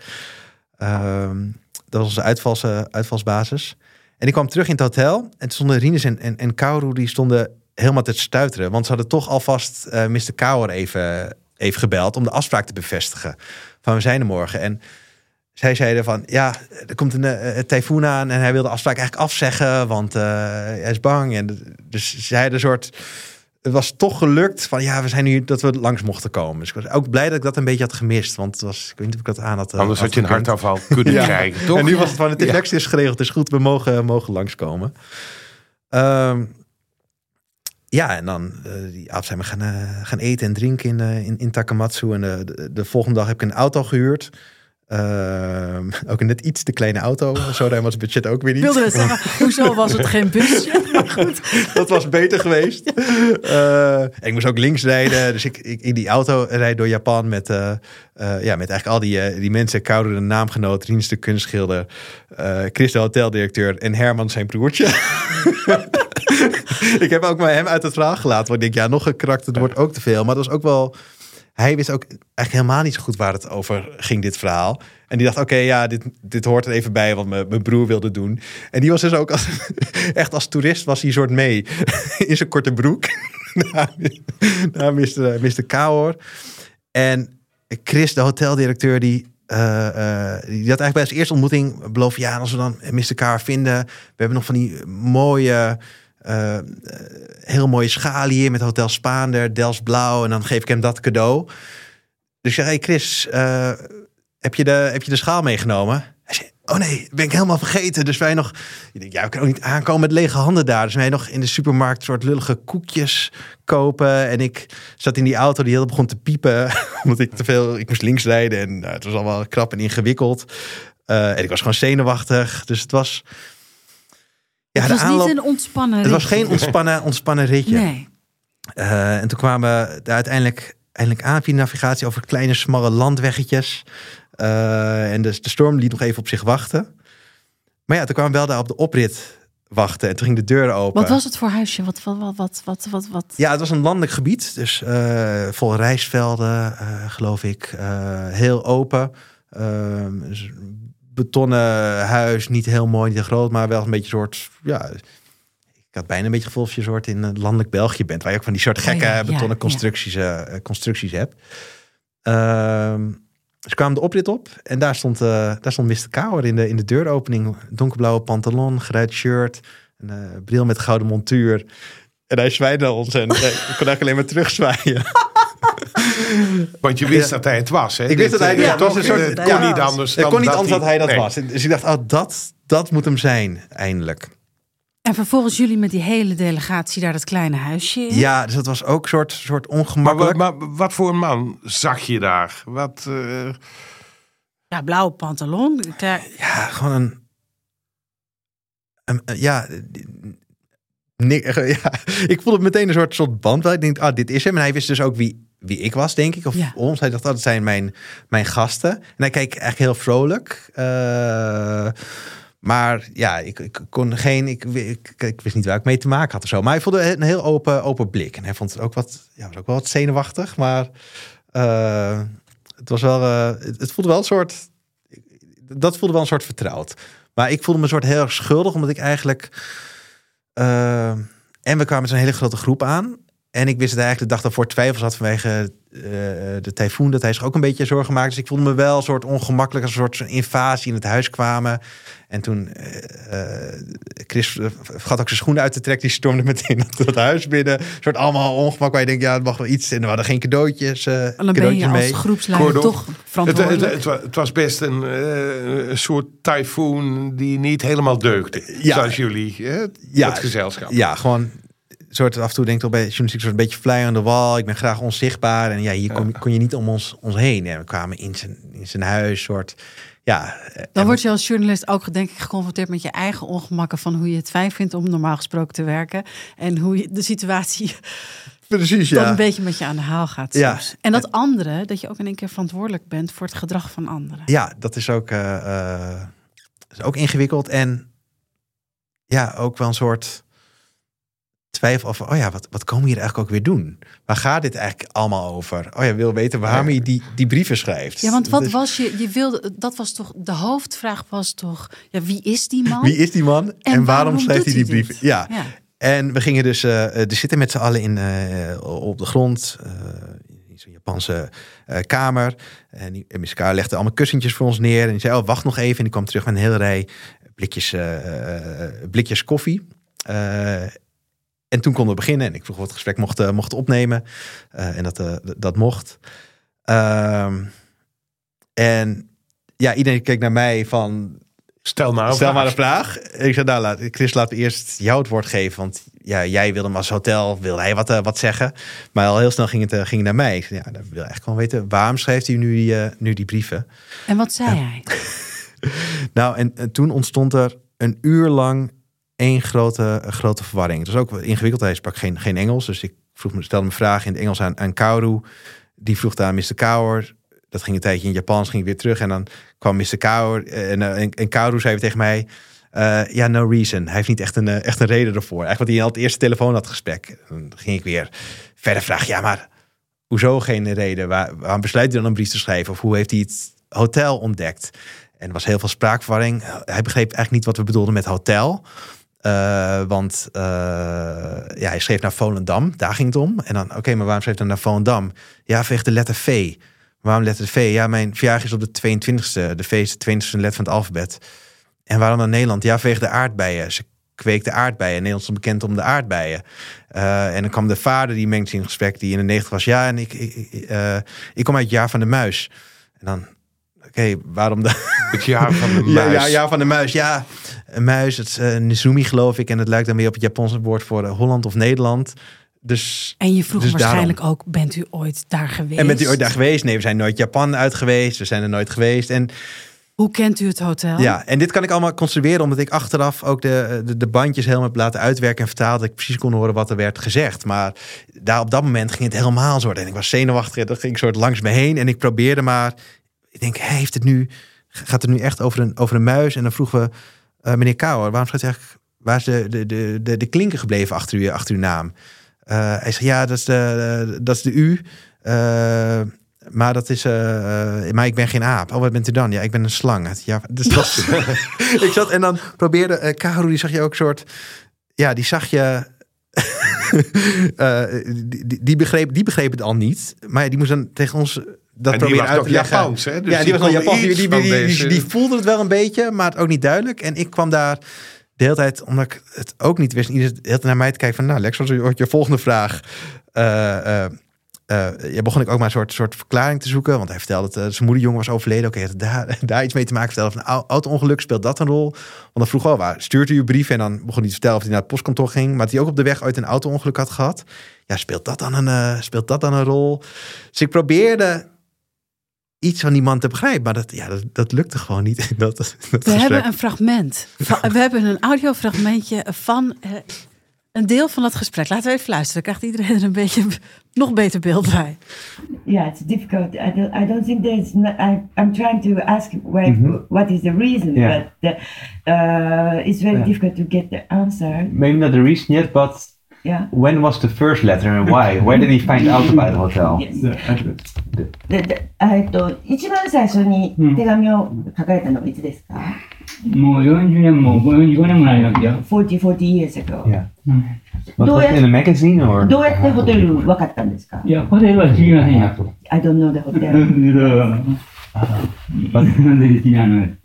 Ehm, dat was onze uitvals, uitvalsbasis. En ik kwam terug in het hotel. En toen stonden Rinus en, en, die stonden helemaal te stuiteren. Want ze hadden toch alvast uh, Mr. Kauer even, even gebeld om de afspraak te bevestigen. Van we zijn er morgen. En zij zeiden van, ja, er komt een, uh, tyfoon aan en hij wil de afspraak eigenlijk afzeggen, want uh, hij is bang. En dus zij een soort het was toch gelukt van ja, we zijn nu dat we langs mochten komen. Dus ik was ook blij dat ik dat een beetje had gemist. Want het was, ik weet niet of ik dat aan had. eh, Anders had je een hartafval kunnen ja. krijgen, toch? En nu was het van, het tekst is geregeld, het is goed, we mogen, mogen langskomen. Um, ja, en dan uh, die zijn we gaan, uh, gaan eten en drinken in, uh, in, in Takamatsu. En de, de, volgende dag heb ik een auto gehuurd. Uh, ook een net iets te kleine auto. Zo ruim was het budget ook weer niet. Wilde we zeggen, hoezo was het geen busje? Maar goed. Dat was beter geweest. Ik moest ook links rijden. Dus ik, ik in die auto rijd door Japan met, ja, met eigenlijk al die, die mensen. Koude de naamgenoot, Riens de kunstschilder, Chris de hoteldirecteur en Herman zijn broertje. ik heb ook maar hem uit het verhaal gelaten. Want ik denk, ja, nog een karakter, wordt ook te veel. Maar dat was ook wel hij wist ook eigenlijk helemaal niet zo goed waar het over ging, dit verhaal. En die dacht, oké, ja, dit, dit hoort er even bij wat mijn broer wilde doen. En die was dus ook als, echt als toerist was hij soort mee in zijn korte broek. naar, Mr. Mr. Kaur. En Chris, de hoteldirecteur, die, uh, uh, die had eigenlijk bij zijn eerste ontmoeting beloofd... ja, als we dan Mr. Kaur vinden... we hebben nog van die mooie... Uh, heel mooie schaliën met Hotel Spaander, Dels Blauw. En dan geef ik hem dat cadeau. Dus ik zeg, Chris, uh, heb, je de, heb je de schaal meegenomen? Hij zei, oh nee, ben ik helemaal vergeten. Dus wij nog, ja, we kunnen ook niet aankomen met lege handen daar. Dus wij nog in de supermarkt soort lullige koekjes kopen. En ik zat in die auto die heel begon te piepen. Omdat ik te veel, ik moest links rijden. En uh, het was allemaal krap en ingewikkeld. En ik was gewoon zenuwachtig. Dus het was... Ja, het was aanloop, niet een ontspannen Het was geen ontspannen, ontspannen ritje. Nee. Uh, en toen kwamen we uiteindelijk, eindelijk aan via navigatie over kleine, smalle landweggetjes. Uh, en de, de storm liet nog even op zich wachten. Maar ja, toen kwamen we wel daar op de oprit wachten. En toen ging de deur open. Wat was het voor huisje? Wat, wat, wat, wat, wat, wat, wat? Ja, het was een landelijk gebied. Dus uh, vol rijstvelden, geloof ik. heel open. Ehm, dus betonnen huis, niet heel mooi, niet heel groot, maar wel een beetje soort, ja, ik had bijna een beetje gevoel of je soort in landelijk België bent, waar je ook van die soort gekke oh ja, betonnen ja, constructies, ja. uh, constructies hebt. Um, dus kwamen de oprit op en daar stond, uh, daar stond Mr. Kauer in de, in de deuropening. Donkerblauwe pantalon, geruit shirt, een bril met gouden montuur. En hij zwaaide naar ons en ik kon eigenlijk alleen maar terugzwaaien. Want je wist ja. dat hij het was. Hè? Ik wist dat hij ja, het was. Een soort, het kon niet anders. Het kon niet anders dat hij dat nee. was. Dus ik dacht, oh, dat, dat moet hem zijn, eindelijk. En vervolgens jullie met die hele delegatie daar dat kleine huisje in. Ja, dus dat was ook een soort, soort ongemakkelijk. Maar, maar, wat voor een man zag je daar? Wat, uh... Ja, blauwe pantalon. Ja, gewoon een... een ja, Nee, ja, ik voelde meteen een soort, soort band. Waar ik denk, ah, dit is hem. En hij wist dus ook wie, wie ik was, denk ik. Of ja. ons. Hij dacht, dat zijn mijn, mijn gasten. En hij keek eigenlijk heel vrolijk. Uh, maar ja, ik, ik kon geen. Ik, ik, ik, wist niet waar ik mee te maken had of zo. Maar hij voelde een heel open, open blik. En hij vond het ook wat, ja, was ook wel wat zenuwachtig. Maar uh, het was wel. Uh, het, het voelde wel een soort. Dat voelde wel een soort vertrouwd. Maar ik voelde me een soort heel erg schuldig, omdat ik eigenlijk. En we kwamen met zo'n hele grote groep aan. En ik wist het eigenlijk de dag daarvoor twijfels had vanwege uh, de tyfoon. Dat hij zich ook een beetje zorgen maakte. Dus ik voelde me wel een soort ongemakkelijk. Als een soort invasie in het huis kwamen. En toen uh, Chris gaat ook zijn schoenen uit te trekken. Die stormde meteen dat huis binnen. Een soort allemaal ongemak waar je denkt, ja, het mag wel iets. En we hadden geen cadeautjes, uh, dan cadeautjes ben je als mee. groepsleider toch verantwoordelijk. Het, het, het, was best een, uh, een soort tyfoon die niet helemaal deugde. Ja. Zoals jullie, ja, het gezelschap. Ja, gewoon soort af en toe denkt toch bij journalistiek soort een beetje fly on the wall. Ik ben graag onzichtbaar. En ja, hier kon, kon je niet om ons, ons heen. En we kwamen in zijn, in zijn huis, soort ja. Dan word je als journalist ook denk ik geconfronteerd met je eigen ongemakken van hoe je het fijn vindt om normaal gesproken te werken. En hoe je de situatie Precies, dan ja. een beetje met je aan de haal gaat. Ja. En dat andere, dat je ook in één keer verantwoordelijk bent voor het gedrag van anderen. Ja, dat is ook, eh, eh, is ook ingewikkeld. En ja, ook wel een soort twijfel over, oh ja, wat, wat komen we hier eigenlijk ook weer doen? Waar gaat dit eigenlijk allemaal over? Oh ja, wil weten waarom je die, die brieven schrijft. Ja, want wat Dus was je, je wilde, dat was toch, de hoofdvraag was toch, ja, wie is die man? Wie is die man en, waarom, waarom schrijft hij die brieven? Ja. Ja. En we gingen dus eh er zitten met z'n allen in, eh, op de grond. eh, in zo'n Japanse eh, kamer. En die- Miss legde allemaal kussentjes voor ons neer. En die zei, oh, wacht nog even. En die kwam terug met een hele rij blikjes, eh, eh, blikjes koffie. En toen konden we beginnen. En ik vroeg wat het gesprek mocht, mocht opnemen. Eh, en dat, eh, dat mocht. Ehm, en ja, iedereen keek naar mij van... Stel nou Stel maar een vraag. Ik zei, nou, laat, Chris, laten we eerst jou het woord geven. Want ja, jij wilde hem als hotel, wilde hij wat, eh, wat zeggen. Maar al heel snel ging het, ging het naar mij. Ik zei, ja, dan wil ik eigenlijk gewoon weten, waarom schrijft hij nu die, nu die brieven? En wat zei hij? Nou, en, en toen ontstond er een uur lang één grote, grote verwarring. Het was ook ingewikkeld. Hij sprak geen, geen Engels. Dus ik vroeg me, stelde me vragen in het Engels aan, aan. Die vroeg daar aan Mr. Kaur. Dat ging een tijdje in Japans, ging weer terug. En dan kwam Mr. Kaur. En, eh, en, en Kaoru zei tegen mij... eh, ja, no reason. Hij heeft niet echt een, eh, echt een reden ervoor. Eigenlijk wat hij al het eerste telefoon had gesprek. Dan ging ik weer verder vragen. Ja, maar hoezo geen reden? Waar, waarom besluit hij dan een brief te schrijven? Of hoe heeft hij het hotel ontdekt? En er was heel veel spraakverwarring. Hij begreep eigenlijk niet wat we bedoelden met hotel. Eh, want eh, ja, hij schreef naar Volendam, daar ging het om. En dan, oké, maar waarom schreef hij dan naar Volendam? Ja, vanwege de letter V. Waarom letter V? Ja, mijn verjaardag is op de 22e. De V is de 22e letter van het alfabet. En waarom dan Nederland? Ja, vanwege de aardbeien. Ze kweekte aardbeien. Nederland is bekend om de aardbeien. Eh, en dan kwam de vader, die mengt in gesprek, die in de 90 was. Ja, en ik, ik, ik, ik kom uit het jaar van de muis. En dan, oké, waarom de... Het jaar van de muis. ja, ja, van de muis. Ja, een muis, het is uh, Nizumi geloof ik. En het lijkt dan weer op het Japanse woord voor eh, Holland of Nederland. Dus, En je vroeg dus waarschijnlijk daarom. ook, bent u ooit daar geweest? En bent u ooit daar geweest? Nee, we zijn nooit Japan uit geweest. We zijn er nooit geweest. En Hoe kent u het hotel? ja, en dit kan ik allemaal construeren omdat ik achteraf ook de, de, de bandjes helemaal heb laten uitwerken en vertaald. Dat ik precies kon horen wat er werd gezegd. Maar daar op dat moment ging het helemaal zo. En ik was zenuwachtig. Dat ging soort langs me heen. En ik probeerde maar. Ik denk, hij heeft het nu. Gaat het nu echt over een, over een muis? En dan vroegen we, uh, meneer Kouwer, waarom schrijft u eigenlijk. Waar is de, de, de, de, de klinker gebleven achter, u, achter uw naam? Uh, hij zei, ja, dat is de, dat is de U. Uh, maar dat is. Maar ik ben geen aap. Oh, wat bent u dan? Ja, ik ben een slang. Ja, dus dat. ik zat en dan probeerde. Uh, Karu, die zag je ook soort. Ja, die zag je. die, die, begreep, die begreep het al niet. Maar die moest dan tegen ons. Dat en proberen uit te leggen. Japans, hè? Dus ja, die, was al Japans. Die, die, die, die, voelde het wel een beetje, maar het ook niet duidelijk. En ik kwam daar de hele tijd, omdat ik het ook niet wist, iedereen de hele tijd naar mij te kijken van, nou, Lex, wat is je volgende vraag? Uh, uh, ja, begon ik ook maar een soort, soort verklaring te zoeken. Want hij vertelde dat uh, zijn moederjongen was overleden. Oké, okay, daar, daar iets mee te maken. Vertelde van een auto-ongeluk, speelt dat een rol? Want dan vroeg al, waar stuurt u uw brief? En dan begon hij te vertellen of hij naar het postkantoor ging. Maar dat hij ook op de weg ooit een auto-ongeluk had gehad. Ja, speelt dat dan een, uh, speelt dat dan een rol? Dus ik probeerde iets van die man te begrijpen. Maar dat, ja, dat, dat lukte gewoon niet. Dat, dat We gesprek. hebben een fragment. Van, we hebben een audiofragmentje van uh, een deel van dat gesprek. Laten we even luisteren. Dan krijgt iedereen er een beetje nog beter beeld bij. Yeah, it's difficult. I don't, I don't think there's. Not, I, I'm trying to ask why, mm -hmm. what is the reason, yeah. but the, uh, it's very yeah. difficult to get the answer. Maybe not the reason yet, but yeah. when was the first letter and why? Where did he find out about the hotel? Yes. ででえっと一番最初に手紙を書かれたのはいつですか、もう40年も45年もないわけよ。40, 40 years ago. Yeah. But it? どうやってホテル分かったんですかいや、ホテルは知りませんよ。I don't know the hotel. なんで知らない。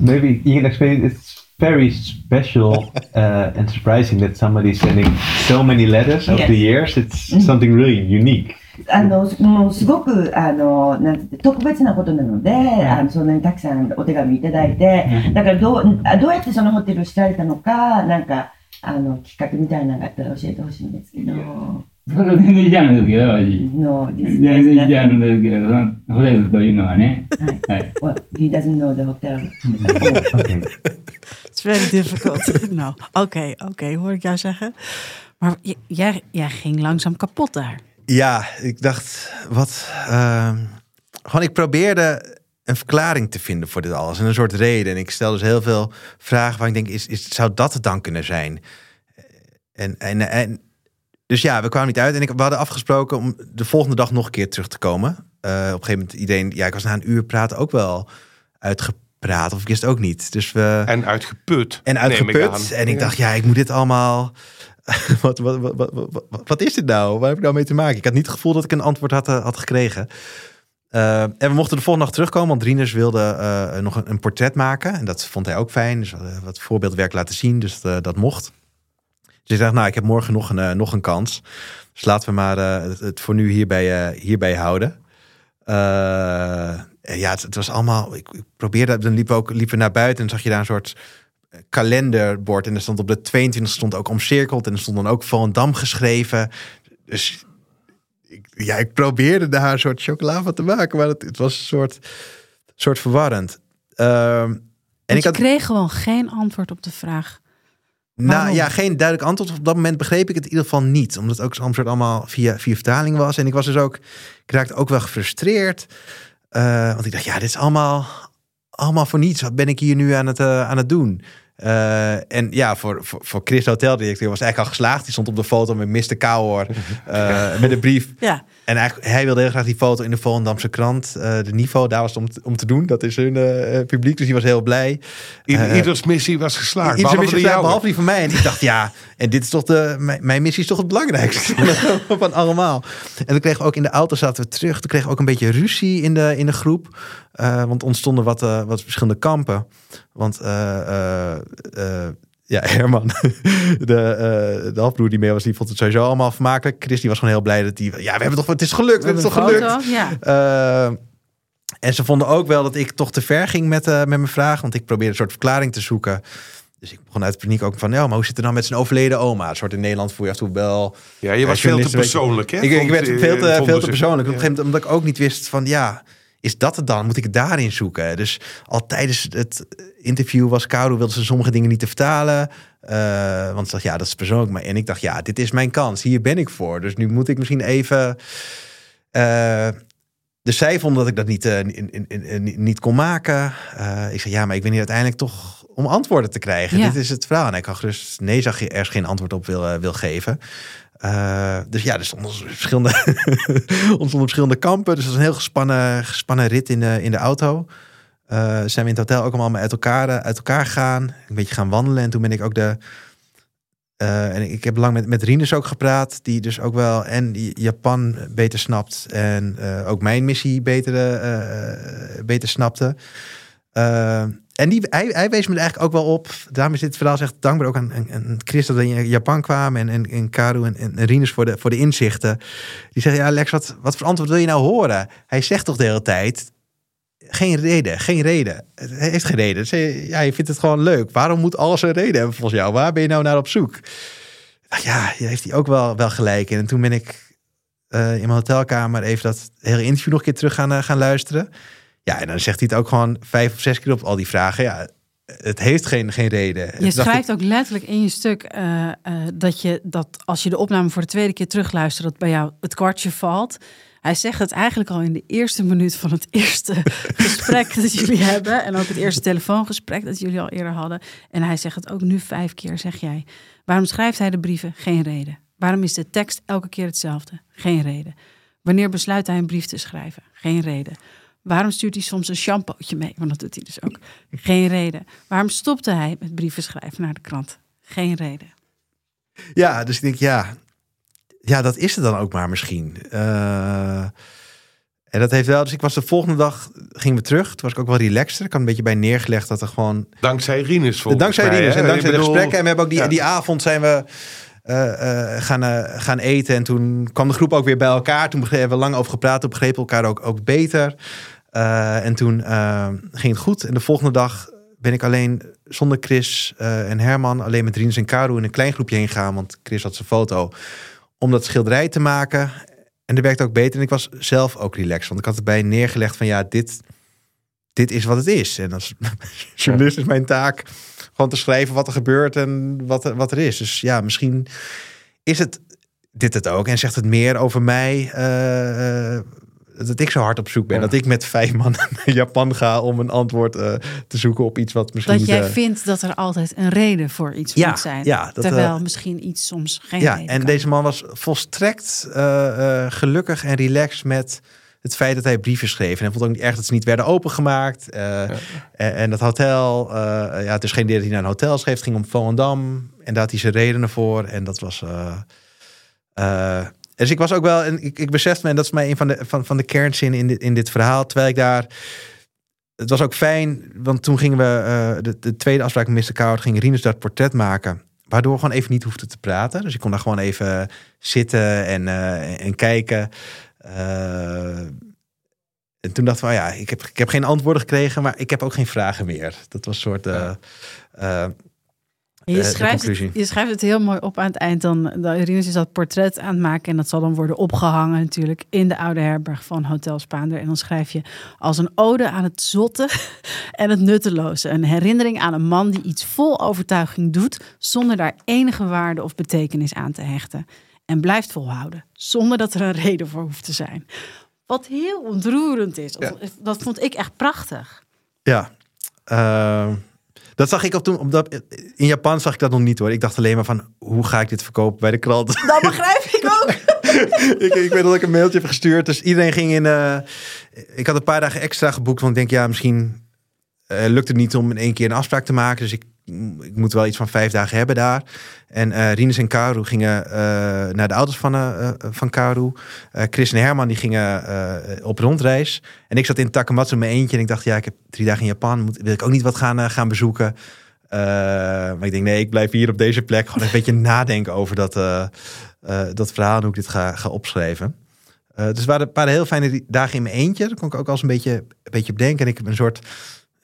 Maybe you can explain it's very special uh, and surprising that somebody's sending so many letters over the years. It's something really unique. あのもうすごくあのなんて言って特別なことなので、あのそんなにたくさんお手紙いただいて、だからどうあどうやってそのホテルを知られたのかなんかあの企画みたいなのがあったら教えてほしいんですけど。それは全然ジャンルですけど、私。 No, this 全 is 然ジャンルですけど、そのホテルというのはね。はい。はい。 Well, he doesn't know the hotel. Okay. It's very difficult. nou, oké, oké, hoor ik jou zeggen. Maar j- jij, jij ging langzaam kapot daar. Ja, ik dacht, wat. ehm, gewoon, ik probeerde een verklaring te vinden voor dit alles. En een soort reden. En ik stel dus heel veel vragen waar ik denk, is, is, zou dat het dan kunnen zijn? En, en, en, dus ja, we kwamen niet uit. En ik, we hadden afgesproken om de volgende dag nog een keer terug te komen. Eh, op een gegeven moment iedereen, ja, ik was na een uur praten ook wel uitgepraat. Of ik wist ook niet. Dus we... En uitgeput. En ik uitgeput. En ik dacht, ja, ik moet dit allemaal. wat, wat, wat, wat, is dit nou? Waar heb ik nou mee te maken? Ik had niet het gevoel dat ik een antwoord had, eh, had gekregen. Eh, en we mochten de volgende dag terugkomen, want Rinus wilde nog een, een portret maken. En dat vond hij ook fijn. Dus we hadden wat voorbeeldwerk laten zien, dus dat mocht. Dus ik dacht, nou, ik heb morgen nog een, eh, nog een kans. Dus laten we maar eh, het, voor nu hierbij, eh, hierbij houden. En ja, het, het was allemaal. Ik, ik probeerde. Dan liepen we ook liepen naar buiten en zag je daar een soort kalenderbord. En er stond op de 22 stond ook omcirkeld. En er stond dan ook Volendam geschreven. Dus ik, ja, ik probeerde daar een soort chocola van te maken. Maar het, het was een soort, soort verwarrend. Ehm, en ik had. kreeg gewoon geen antwoord op de vraag. Nou Waarom? ja, geen duidelijk antwoord. Op dat moment begreep ik het in ieder geval niet. Omdat het ook zo'n soort allemaal via, via vertaling was. En ik was dus ook, ik raakte ook wel gefrustreerd. Eh, want ik dacht, ja, dit is allemaal, allemaal voor niets. Wat ben ik hier nu aan het, eh, aan het doen? Eh, en ja, voor, voor, voor Chris, hoteldirecteur, was eigenlijk al geslaagd. Die stond op de foto met Mr. Kouwer. eh met een brief. Ja, En eigenlijk, hij wilde heel graag die foto in de Volendamse krant. eh, de niveau, daar was het om, te- om te doen. Dat is hun eh, publiek, dus die was heel blij. Ieder- Eh, ieders missie was geslaagd. Iedere behalve missie jouwe. behalve die van mij. En ik dacht, ja, en dit is toch de, mijn, mijn missie is toch het belangrijkste van allemaal. En toen kregen we ook in de auto zaten we terug. Toen kregen we ook een beetje ruzie in de, in de groep. Eh, want ontstonden wat, eh, wat verschillende kampen. Want eh, eh, eh, ja, Herman, de, eh de halfbroer die mee was, die vond het sowieso allemaal vermakelijk. Chris die was gewoon heel blij dat die, ja, we hebben toch, het is gelukt, we hebben het toch gelukt. Ja. Eh, en ze vonden ook wel dat ik toch te ver ging met, eh, met mijn vraag. Want ik probeerde een soort verklaring te zoeken. Dus ik begon uit paniek ook van... Ja, maar hoe zit het nou met zijn overleden oma? Een soort in Nederland voel je af en toe wel... Ja, je was veel te persoonlijk, hè? Ik, ik werd veel te, veel te persoonlijk. Op een gegeven moment omdat ik ook niet wist van... Ja, is dat het dan? Moet ik het daarin zoeken? Dus al tijdens het interview was Caro... wilde ze sommige dingen niet te vertalen. Eh, want ze dacht, ja, dat is persoonlijk. Maar, en ik dacht, ja, dit is mijn kans. Hier ben ik voor. Dus nu moet ik misschien even... eh, dus zij vonden dat ik dat niet, eh, in- in- in- in- niet kon maken. Eh, ik zei, ja, maar ik ben hier uiteindelijk toch om antwoorden te krijgen. Ja. Dit is het verhaal. En ik had gerust nee, zag je ergens geen antwoord op wil, eh, wil geven. Eh, dus ja, er stonden verschillende, ontstonden verschillende kampen. Dus dat was een heel gespannen, gespannen rit in de, in de auto. Eh, zijn we in het hotel ook allemaal uit elkaar, eh, uit elkaar gegaan. Een beetje gaan wandelen. En toen ben ik ook de... eh, en ik heb lang met, met Rinus ook gepraat. Die dus ook wel en Japan beter snapt. En eh, ook mijn missie beter, eh, eh, beter snapte. En die, hij, hij wees me eigenlijk ook wel op. Daarom is dit verhaal echt dankbaar ook aan, aan, Chris dat in Japan kwamen. En, en, en Karu en, en Rinus voor de, voor de inzichten. Die zeggen, ja Lex, wat, wat voor antwoord wil je nou horen? Hij zegt toch de hele tijd... Geen reden, geen reden. Het heeft geen reden. Ze- Ja, je vindt het gewoon leuk. Waarom moet alles een reden hebben volgens jou? Waar ben je nou naar op zoek? Dacht, Ja, heeft hij ook wel, wel gelijk. En toen ben ik eh, in mijn hotelkamer even dat hele interview nog een keer terug gaan, eh, gaan luisteren. Ja, en dan zegt hij het ook gewoon vijf of zes keer op al die vragen. Ja, het heeft geen, geen reden. En Je schrijft ik, ook letterlijk in je stuk eh, eh, dat je dat als je de opname voor de tweede keer terugluistert, dat bij jou het kwartje valt. Hij zegt het eigenlijk al in de eerste minuut van het eerste gesprek dat jullie hebben. En ook het eerste telefoongesprek dat jullie al eerder hadden. En hij zegt het ook nu vijf keer, zeg jij. Waarom schrijft hij de brieven? Geen reden. Waarom is de tekst elke keer hetzelfde? Geen reden. Wanneer besluit hij een brief te schrijven? Geen reden. Waarom stuurt hij soms een shampootje mee? Want dat doet hij dus ook. Geen reden. Waarom stopte hij met brieven schrijven naar de krant? Geen reden. Ja, dus ik denk, ja, ja, dat is het dan ook maar misschien. Eh, en dat heeft wel, dus ik was de volgende dag, gingen we terug. Toen was ik ook wel relaxter. Ik had een beetje bij neergelegd dat er gewoon Dankzij Rinus volgens dankzij mij, Rinus en dankzij de gesprekken. En we hebben ook die, ja. die avond zijn we eh, eh, gaan, gaan eten. En toen kwam de groep ook weer bij elkaar. Toen begrepen we lang over gepraat. Toen begrepen we elkaar ook, ook beter. Eh, en toen eh, ging het goed. En de volgende dag ben ik alleen zonder Chris eh, en Herman, alleen met Rines en Karu in een klein groepje heen gegaan, want Chris had zijn foto, om dat schilderij te maken. En dat werkte ook beter. En ik was zelf ook relaxed, want ik had erbij neergelegd van ja, dit, dit is wat het is. En als journalist is mijn taak gewoon te schrijven wat er gebeurt en wat er, wat er is. Dus ja, misschien is het dit het ook en zegt het meer over mij. Dat ik zo hard op zoek ben. Ja. Dat ik met vijf man naar Japan ga om een antwoord eh, te zoeken op iets wat misschien. Dat jij eh, vindt dat er altijd een reden voor iets Ja, moet zijn. ja, dat, terwijl eh, misschien iets soms geen ja, reden en kan. deze man was volstrekt gelukkig en relaxed met het feit dat hij brieven schreef. En hij vond ook niet erg dat ze niet werden opengemaakt. Eh, en, en dat hotel, ja, het is geen idee dat hij naar een hotel schreef. Het ging om Volendam. En daar had hij zijn redenen voor. En dat was... dus ik was ook wel... En ik, ik besefte me, en dat is mij een van de, van, van de kernzinnen in dit, in dit verhaal. Terwijl ik daar... Het was ook fijn, want toen gingen we... eh, de, de tweede afspraak met Mr. Coward ging Rinus dat portret maken. Waardoor we gewoon even niet hoefden te praten. Dus ik kon daar gewoon even zitten en, eh, en kijken. Eh, en toen dachten we, oh ja, ik heb, ik heb geen antwoorden gekregen, maar ik heb ook geen vragen meer. Dat was een soort. Je, de schrijft het, je schrijft het heel mooi op aan het eind. Dan, dan Rinus is dat portret aan het maken. En dat zal dan worden opgehangen natuurlijk in de oude herberg van Hotel Spaander. En dan schrijf je als een ode aan het zotte en het nutteloze. Een herinnering aan een man die iets vol overtuiging doet... zonder daar enige waarde of betekenis aan te hechten. En blijft volhouden, zonder dat er een reden voor hoeft te zijn. Wat heel ontroerend is. Dat vond ik echt prachtig. ja. Eh, dat zag ik op toen. Op dat, in Japan zag ik dat nog niet hoor. Ik dacht alleen maar van hoe ga ik dit verkopen bij de krant? Dat begrijp ik ook. ik, ik weet dat ik een mailtje heb gestuurd. Dus iedereen ging in. eh, ik had een paar dagen extra geboekt. Want ik denk, ja, misschien eh, lukt het niet om in één keer een afspraak te maken. Dus ik, ik moet wel iets van vijf dagen hebben daar. En eh Rinus en Karu gingen eh, naar de ouders van, eh, van Karu. Chris en Herman die gingen op rondreis. En ik zat in Takamatsu in mijn eentje. En ik dacht, ja, ik heb drie dagen in Japan. Moet, wil ik ook niet wat gaan, gaan bezoeken. Maar ik denk, nee, ik blijf hier op deze plek. Gewoon een beetje nadenken over dat, dat verhaal. en Hoe ik dit ga, ga opschrijven. Dus het waren, waren heel fijne dagen in mijn eentje. Daar kon ik ook als een beetje, een beetje op denken. En ik heb een soort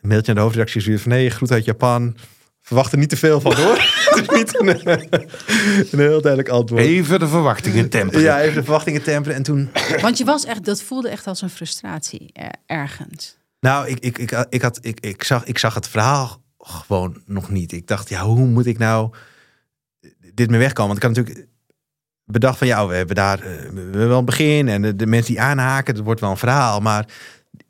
mailtje aan de hoofdredactie gestuurd van... nee, groet uit Japan. Verwacht er niet te veel van, hoor. het is niet een, een heel duidelijk antwoord. Even de verwachtingen temperen. Ja, even de verwachtingen temperen. En toen... Want je was echt, dat voelde echt als een frustratie eh, ergens. Nou, ik, ik, ik, ik, had, ik, ik, zag, ik zag het verhaal gewoon nog niet. Ik dacht, ja, hoe moet ik nou dit mee wegkomen? Want ik had natuurlijk bedacht van, ja, we hebben daar eh, we hebben wel een begin. En de, de mensen die aanhaken, dat wordt wel een verhaal. Maar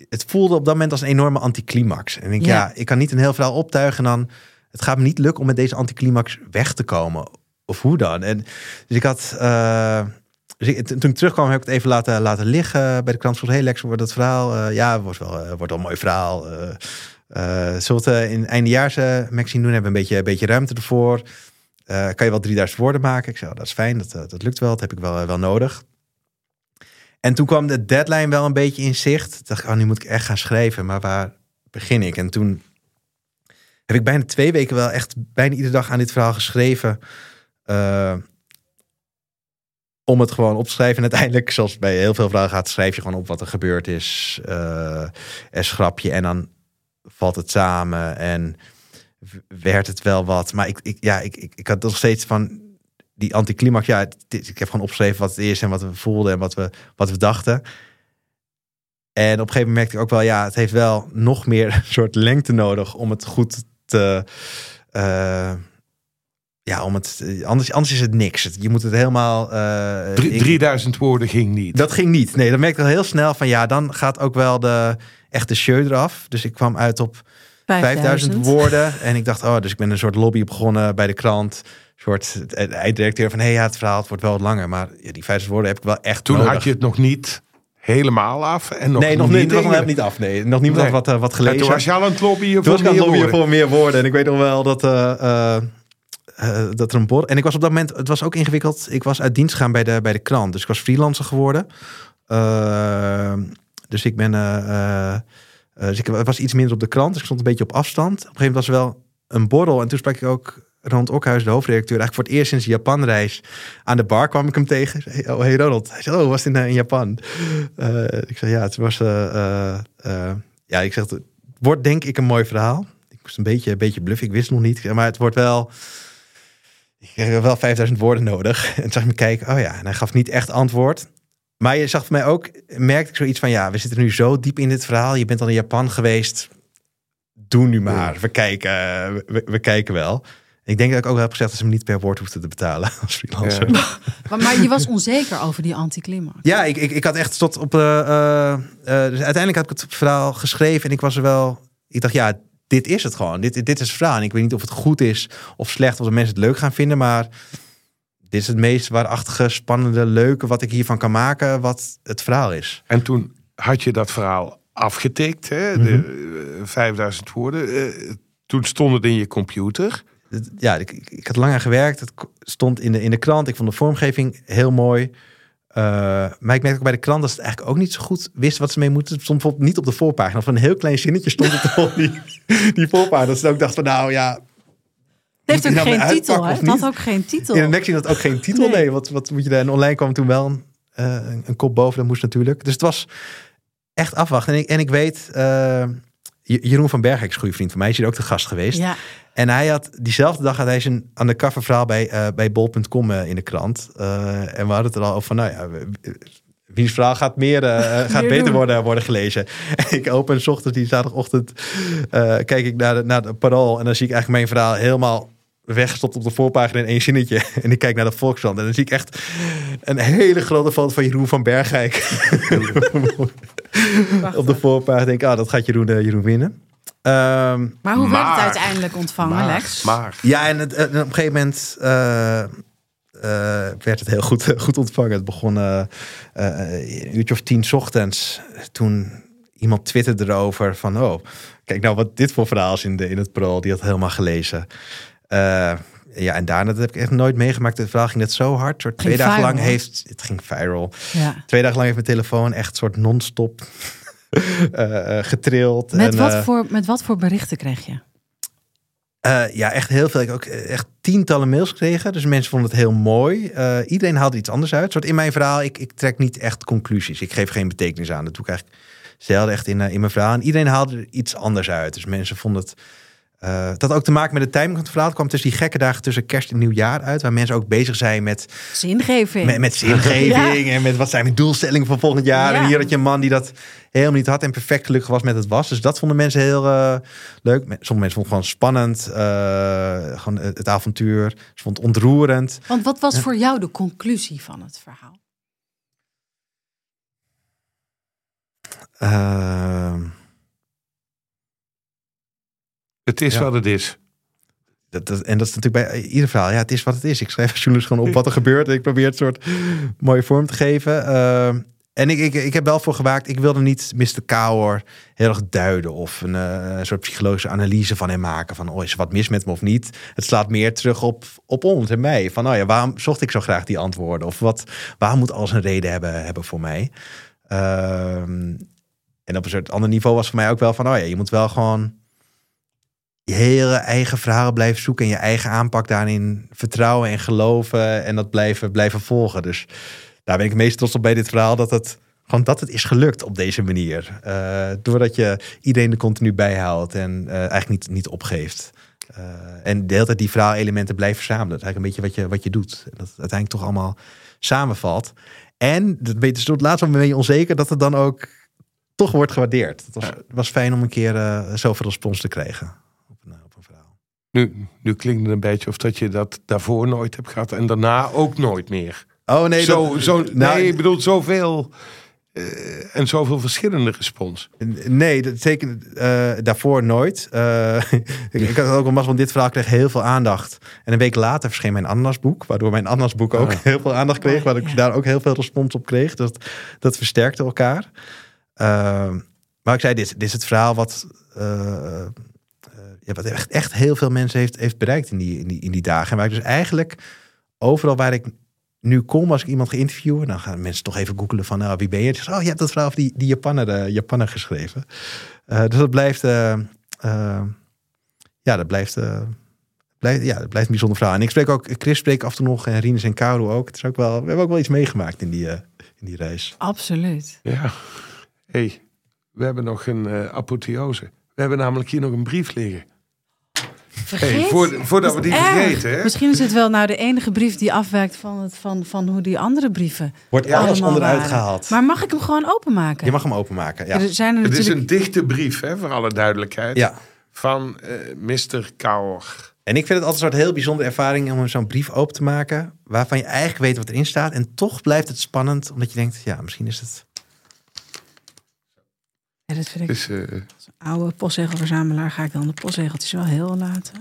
het voelde op dat moment als een enorme anticlimax. En ik denk, Ja. ja. ik kan niet een heel verhaal optuigen. En dan, het gaat me niet lukken om met deze anticlimax weg te komen. Of hoe dan? En, dus ik had... eh, dus toen ik terugkwam heb ik het even laten, laten liggen bij de krant. Heel lekker wordt dat verhaal. eh, ja, wordt wel, eh, wordt wel een mooi verhaal. het eh, in eindejaars eh, magazine doen? Hebben een beetje, een beetje ruimte ervoor. Kan je wel 3000 woorden maken? Ik zei, oh, dat is fijn, dat, dat lukt wel. Dat heb ik wel, wel nodig. En toen kwam de deadline wel een beetje in zicht. Toen dacht ik, oh, nu moet ik echt gaan schrijven. Maar waar begin ik? En toen heb ik bijna twee weken wel echt bijna iedere dag aan dit verhaal geschreven. Eh, om het gewoon op te schrijven. En uiteindelijk, zoals bij heel veel vragen gaat, schrijf je gewoon op wat er gebeurd is. eh en schrap je en dan valt het samen en werd het wel wat. Maar ik, ik, ja, ik, ik, ik had nog steeds van die anticlimax. Ja, ik heb gewoon opgeschreven wat het is en wat we voelden en wat we, wat we dachten. En op een gegeven moment merkte ik ook wel, ja, het heeft wel nog meer een soort lengte nodig om het goed te. eh, ja, om het. Anders, anders is het niks. Je moet het helemaal. eh, Drie- ik- 3000 woorden ging niet. dat ging niet. Nee, dan merkte ik al heel snel van ja, dan gaat ook wel de echte show eraf. Dus ik kwam uit op 5000 woorden. En ik dacht, oh, dus ik ben een soort lobby begonnen bij de krant. Een soort eh, einddirecteur van, hé, ja, het verhaal het wordt wel wat langer. Maar ja, die 5000 woorden heb ik wel echt Toen nodig. had je het nog niet helemaal af. En nog nee, nog niet. Het was nog niet af. Nee, nog niemand Nee. had wat, eh, wat En gelezen. toen was je al aan het lobbyen Toen was voor meer lobbyen voor meer woorden. En ik weet nog wel dat, eh, eh, eh, dat er een bord... En ik was op dat moment... Het was ook ingewikkeld. Ik was uit dienst gegaan bij de, bij de krant. Dus ik was freelancer geworden. Eh, dus ik ben... eh, eh, eh, dus ik was iets minder op de krant. Dus ik stond een beetje op afstand. Op een gegeven moment was er wel een borrel. En toen sprak ik ook Ronald Okhuis, de hoofdredacteur. Eigenlijk voor het eerst sinds Japanreis. Aan de bar kwam ik hem tegen. Zei, Oh, hey Ronald. Hij zei, oh, was het in, eh, in Japan? Eh, ik zei, ja, het was... eh, eh, ja, ik zeg, het wordt denk ik een mooi verhaal. Ik moest een beetje, een beetje bluffen. Ik wist nog niet. Maar het wordt wel... Ik kreeg wel 5000 woorden nodig. En toen zag ik me kijken. Oh ja, en hij gaf niet echt antwoord. Maar je zag voor mij ook, merkte ik zoiets van... Ja, we zitten nu zo diep in dit verhaal. Je bent al in Japan geweest. Doe nu maar. We kijken, we, we kijken wel. Ik denk dat ik ook heb gezegd dat ze me niet per woord hoefden te betalen als freelancer. Maar, maar je was onzeker over die anticlimax. Ja, ik, ik, ik had echt tot op. eh eh, eh, dus uiteindelijk heb ik het verhaal geschreven en ik was er wel. Ik dacht, ja, dit is het gewoon. Dit, dit is het verhaal. En ik weet niet of het goed is of slecht, of de mensen het leuk gaan vinden, maar dit is het meest waarachtige, spannende, leuke wat ik hiervan kan maken, wat het verhaal is. En toen had je dat verhaal afgetikt, hè? de eh, 5000 woorden. Eh, toen stond het in je computer. Ja, ik, ik, had lang aan gewerkt. Het stond in de, in de krant. Ik vond de vormgeving heel mooi. Eh, maar ik merkte ook bij de krant dat ze het eigenlijk ook niet zo goed wisten wat ze mee moeten. Het stond bijvoorbeeld niet op de voorpagina. Van een heel klein zinnetje stond het op die, die voorpagina. Dat ze ook dachten van nou ja, Het heeft ook nou geen titel, hè? Het had ook geen titel. in een magazine had ook geen titel. Nee. Nee, wat, wat moet je daar? En online kwam toen wel een, eh, een, een kop boven. Dat moest natuurlijk. Dus het was echt afwachten. En ik, en ik weet, eh, Jeroen van Bergijk is goede vriend van mij. Is hier ook de gast geweest. Ja. En hij had diezelfde dag had hij zijn undercover verhaal bij, eh bij bol.com eh, in de krant. Eh, en we hadden het er al over van, nou ja, wiens verhaal gaat meer, gaat beter doen. worden, worden gelezen. En ik open 's ochtends die zaterdagochtend, kijk ik naar de, naar de parool en dan zie ik eigenlijk mijn verhaal helemaal weggestopt op de voorpagina in één zinnetje. En ik kijk naar de Volkskrant en dan zie ik echt een hele grote foto van Jeroen van Bergijk op de voorpagina. denk ik, ah, dat gaat Jeroen, eh, Jeroen winnen. Ehm, Maar hoe werd het uiteindelijk ontvangen, Maar, Lex? maar ja, en het, en op een gegeven moment eh, eh, werd het heel goed, goed ontvangen. Het begon eh, eh, een uurtje of tien 's ochtends. Toen iemand twitterde erover van... oh, kijk nou wat dit voor verhaal is in, de, in het parool. Die had helemaal gelezen. Eh, ja, en daarna dat heb ik echt nooit meegemaakt. Het verhaal ging net zo hard. Soort twee Ging dagen viral, lang heeft... Het ging viral. Ja. Twee dagen lang heeft mijn telefoon echt soort non-stop eh, getrild. Met, En, wat voor, met wat voor berichten kreeg je? Ja, echt heel veel. Ik heb ook echt tientallen mails gekregen. Dus mensen vonden het heel mooi. Iedereen haalde iets anders uit. Soort in mijn verhaal, ik, ik trek niet echt conclusies. Ik geef geen betekenis aan. Dat doe ik eigenlijk zelden echt in, in mijn verhaal. En iedereen haalde er iets anders uit. Dus mensen vonden het... eh, dat had ook te maken met de timing van het verhaal. Het kwam tussen die gekke dagen tussen kerst en nieuwjaar uit. Waar mensen ook bezig zijn met Zingeving. met, met zingeving en met wat zijn mijn doelstellingen voor volgend jaar. Ja. En hier had je een man die dat helemaal niet had en perfect gelukkig was met het was. Dus dat vonden mensen heel eh, leuk. Sommige mensen vonden het gewoon spannend. eh, gewoon het, het avontuur. Ze vonden het ontroerend. Want wat was voor jou de conclusie van het verhaal? Eh, het is Ja. wat het is. dat, dat, en dat is natuurlijk bij ieder verhaal. Ja, het is wat het is. Ik schrijf als journalist gewoon op wat er gebeurt. En ik probeer het soort mooie vorm te geven. Eh, en ik, ik, ik heb wel voor gewaakt. Ik wilde niet Mr. Kouwer heel erg duiden. Of een, eh, een soort psychologische analyse van hem maken. Van, oh, is er wat mis met me of niet? Het slaat meer terug op, op ons en mij. Van, oh ja, waarom zocht ik zo graag die antwoorden? Of wat, waarom moet alles een reden hebben, hebben voor mij? Ehm, en op een soort ander niveau was voor mij ook wel van, oh ja, je moet wel gewoon je hele eigen verhalen blijven zoeken en je eigen aanpak daarin vertrouwen en geloven en dat blijven, blijven volgen. Dus daar ben ik meest trots op bij dit verhaal dat het gewoon dat het is gelukt op deze manier. Eh, doordat je iedereen er continu bijhoudt en eh, eigenlijk niet, niet opgeeft. Eh, en de hele tijd die verhaalelementen blijft verzamelen. Dat is eigenlijk een beetje wat je, wat je doet. En dat het uiteindelijk toch allemaal samenvalt. En dat weet je, tot laatst ben je onzeker dat het dan ook toch wordt gewaardeerd. Het was, was fijn om een keer zoveel respons te krijgen op een, op een verhaal. Nu, nu klinkt het een beetje of dat je dat daarvoor nooit hebt gehad en daarna ook nooit meer. Oh nee, zo, dat- zo, nou, nee, ik bedoel zoveel eh, en zoveel verschillende respons. Nee, dat zeker eh, daarvoor nooit. Eh, ik, ik had ook wel mazzel, want dit verhaal kreeg heel veel aandacht. En een week later verscheen mijn ananasboek, waardoor mijn ananasboek ook heel veel aandacht kreeg, waar ik ja. daar ook heel veel respons op kreeg. Dat, dat versterkte elkaar. Ehm, maar ik zei, dit, dit is het verhaal wat, ja, wat echt, echt heel veel mensen heeft, heeft bereikt in die, in, die, in die dagen. En waar ik dus eigenlijk overal waar ik nu kom, als ik iemand ga interviewen, dan gaan mensen toch even googelen van, nou, wie ben je? En zeggen ze, oh, je hebt dat verhaal over die, die Japaner, eh, Japaner geschreven. Eh, dus dat blijft, eh, ja, dat blijft, eh, blijft, ja, dat blijft een bijzonder verhaal. En ik spreek ook, Chris spreekt af en toe nog, en Rinus en Kauru ook. Het is ook wel, we hebben ook wel iets meegemaakt in die, in die reis. Absoluut. Ja. hey, we hebben nog een apotheose. We hebben namelijk hier nog een brief liggen. Vergeet? Hey, voor- voordat we die Erg. vergeten, hè? Misschien is het wel nou de enige brief die afwijkt van, het, van, van hoe die andere brieven Wordt alles onderuit gehaald. Maar mag ik hem gewoon openmaken? Je mag hem openmaken. Ja. Er zijn er Het is natuurlijk... een dichte brief, hè, voor alle duidelijkheid. ja. Van eh Mr. Kauer. En ik vind het altijd een soort heel bijzondere ervaring om zo'n brief open te maken. Waarvan je eigenlijk weet wat erin staat. En toch blijft het spannend. Omdat je denkt, ja, misschien is het... Ja, dat vind ik Dus oude postzegelverzamelaar ga ik dan de postzegeltjes wel heel laten.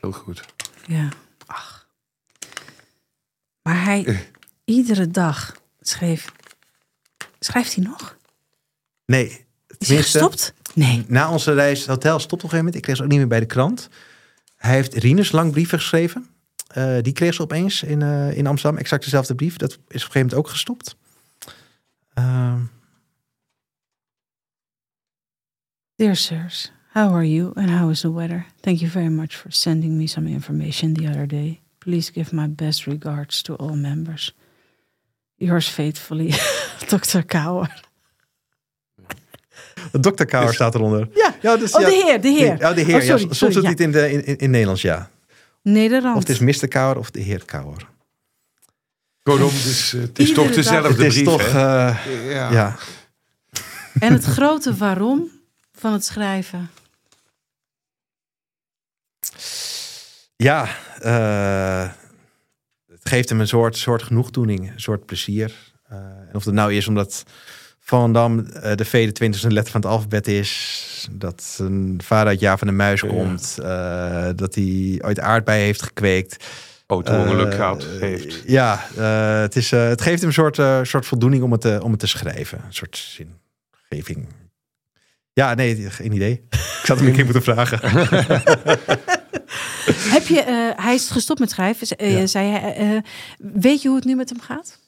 heel goed. Ja, ach. Maar hij iedere dag schreef... Schrijft hij nog? Nee, Is hij gestopt? Nee. na onze reis hotel stopt op een gegeven moment. Ik kreeg ze ook niet meer bij de krant. Hij heeft Rinus lang brieven geschreven. Eh, die kreeg ze opeens in, eh, in Amsterdam. Exact dezelfde brief. Dat is op een gegeven moment ook gestopt. Ehm, Dear sirs, how are you and how is the weather? Thank you very much for sending me some information the other day. Please give my best regards to all members. Yours faithfully, Dr. Kouwer. Dr. Kauer staat eronder. Ja. Ja, dus, Oh, ja. de heer, de heer. Ja, de heer. Oh, sorry, ja, soms sorry, ja. het in, de, in, in, in Nederlands, ja. Nederland. Of het is Mr. Kauer of de heer Kauer. Kortom, dus, eh, het is Iedere toch dezelfde Het is toch, eh, ja. ja. En het grote waarom van het schrijven. Ja, eh, het geeft hem een soort, soort genoegdoening, een soort plezier. Eh, en of het nou is omdat Van Dam eh, de V de 20e letter van het alfabet is, dat een vader uit Jaar van de Muis Ja. komt, eh, dat hij ooit aardbeien heeft gekweekt. Auto-ongeluk Eh, gehad heeft. Ja, eh, het, is, eh, het geeft hem een soort, eh, soort voldoening om het, om het te schrijven. Een soort zingeving. Ja, nee, geen idee. Ik zou het hem een keer moeten vragen. Heb je, eh, hij is gestopt met schrijven. Eh, Ja. zei hij, eh, weet je hoe het nu met hem gaat?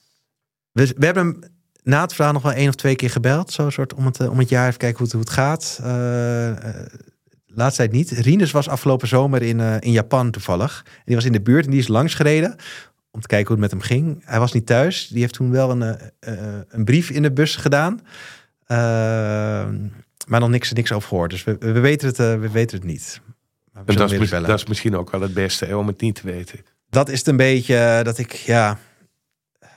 We, we hebben hem na het verhaal nog wel één of twee keer gebeld. Zo soort om het, om het jaar even kijken hoe het, hoe het gaat. Laatst tijd niet. Rinus was afgelopen zomer in, in Japan toevallig. En die was in de buurt en die is langs gereden. Om te kijken hoe het met hem ging. Hij was niet thuis. Die heeft toen wel een, een brief in de bus gedaan. Maar nog niks, niks over gehoord. Dus we, we, weten, het, eh, we weten het niet. Maar we En zullen dat is, dat misschien ook wel het beste, hè, om het niet te weten. dat is het een beetje eh, dat ik, ja. eh,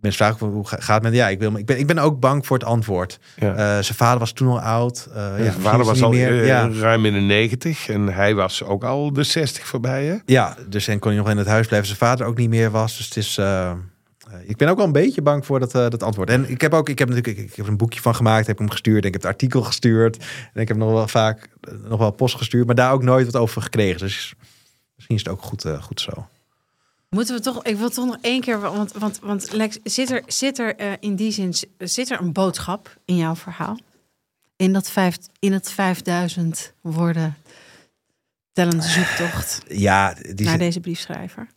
Mensen vragen hoe ga- gaat het met. Ja, ik, wil, ik, ben, ik ben ook bang voor het antwoord. Ja. Zijn vader was toen al oud. Ja, Zijn vader was al meer. ja, ruim in de 90 en hij was ook al de 60 voorbij, hè? ja, dus en kon hij nog in het huis blijven. Zijn vader ook niet meer was. Dus het is. Eh, ik ben ook wel een beetje bang voor dat, eh, dat antwoord. En ik heb ook, ik heb natuurlijk, ik, ik heb er een boekje van gemaakt, heb hem gestuurd. En ik heb het artikel gestuurd. En ik heb nog wel vaak eh, nog wel post gestuurd, maar daar ook nooit wat over gekregen. Dus misschien is het ook goed, goed zo. Moeten we toch, ik wil toch nog één keer, want, want, want Lex, zit er, zit er in die zin, zit er een boodschap in jouw verhaal? In dat, vijf, in het 5000 woorden tellende zoektocht Ja, die, naar deze briefschrijver?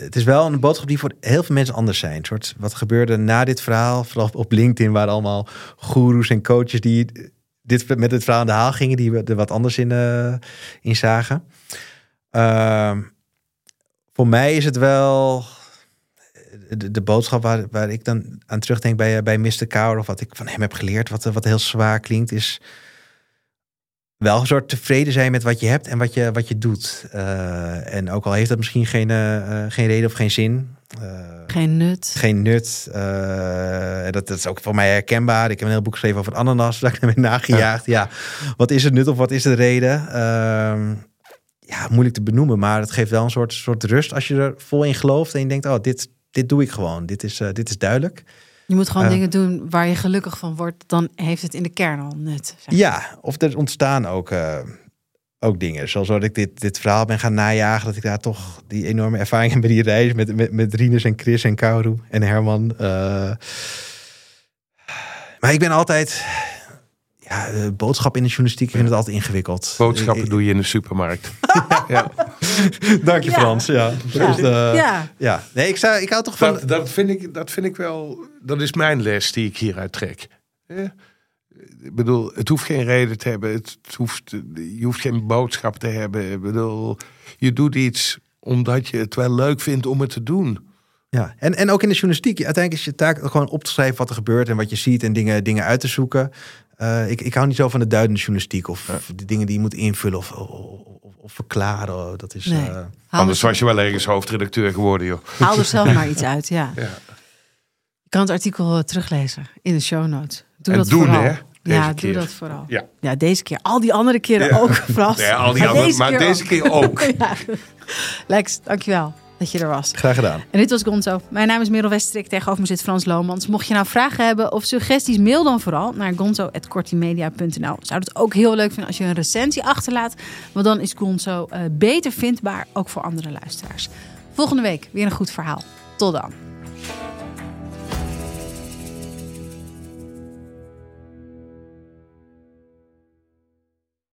Het is wel een boodschap die voor heel veel mensen anders zijn. Soort, wat gebeurde na dit verhaal, vooral op LinkedIn, waren allemaal goeroes en coaches die dit, met dit verhaal aan de haal gingen, die er wat anders in, eh, in zagen. Ehm, voor mij is het wel de, de boodschap waar, waar ik dan aan terugdenk bij, bij Mr. Kaur, of wat ik van hem heb geleerd, wat, wat heel zwaar klinkt, is wel een soort tevreden zijn met wat je hebt en wat je, wat je doet. Eh, en ook al heeft dat misschien geen, eh, eh, geen reden of geen zin. eh, Geen nut. geen nut. eh, dat, dat is ook voor mij herkenbaar. Ik heb een heel boek geschreven over het ananas. Daar ik ben nagejaagd. Ja. wat is het nut of wat is de reden? Ehm, ja, moeilijk te benoemen. Maar het geeft wel een soort, soort rust als je er vol in gelooft. En je denkt, oh, dit, dit doe ik gewoon. Dit is, dit is duidelijk. Je moet gewoon Eh. dingen doen waar je gelukkig van wordt. Dan heeft het in de kern al nut. zeg. Ja, of er ontstaan ook, eh, ook dingen. Zoals dat ik dit, dit verhaal ben gaan najagen. Dat ik daar toch die enorme ervaring heb bij die reis. Met, met, met Rinus en Chris en Kauru en Herman. Eh, maar ik ben altijd... Ja, eh, boodschap in de journalistiek, ik vind het altijd ingewikkeld. Boodschappen Ik- doe je in de supermarkt. ja. Dank je Ja. Frans, ja. Dat Ja. de- Ja. ja. Nee, ik, zou, ik hou toch van... Dat, dat, vind ik, dat vind ik wel, dat is mijn les die ik hieruit trek. Eh, Ik bedoel, het hoeft geen reden te hebben. Het hoeft, je hoeft geen boodschap te hebben. Ik bedoel, je doet iets omdat je het wel leuk vindt om het te doen. Ja, en, en ook in de journalistiek. Uiteindelijk is je taak gewoon op te schrijven wat er gebeurt en wat je ziet en dingen, dingen uit te zoeken. Eh, ik, ik hou niet zo van de duidende journalistiek of de dingen die je moet invullen of, of, of of verklaren. Dat is. Nee. eh, Anders er- was je wel ergens hoofdredacteur geworden, joh. Haal er zelf maar iets uit, ja. Ja. Je kan het artikel eh, teruglezen in de show notes. Doe En dat doen, vooral. hè, deze ja, doe keer. dat vooral. Ja. Ja, deze keer. Al die andere keren Ja. ook, Frans. Nee, al die Maar andere, deze maar keer deze ook. keer ook. ja. Lex, dankjewel dat je er was. graag gedaan. En dit was Gonzo. Mijn naam is Merel Westrik. Tegenover me zit Frans Lomans. Mocht je nou vragen hebben of suggesties, mail dan vooral naar gonzo.kortimedia.nl. Zou het ook heel leuk vinden als je een recensie achterlaat. Want dan is Gonzo eh, beter vindbaar, ook voor andere luisteraars. Volgende week weer een goed verhaal. Tot dan.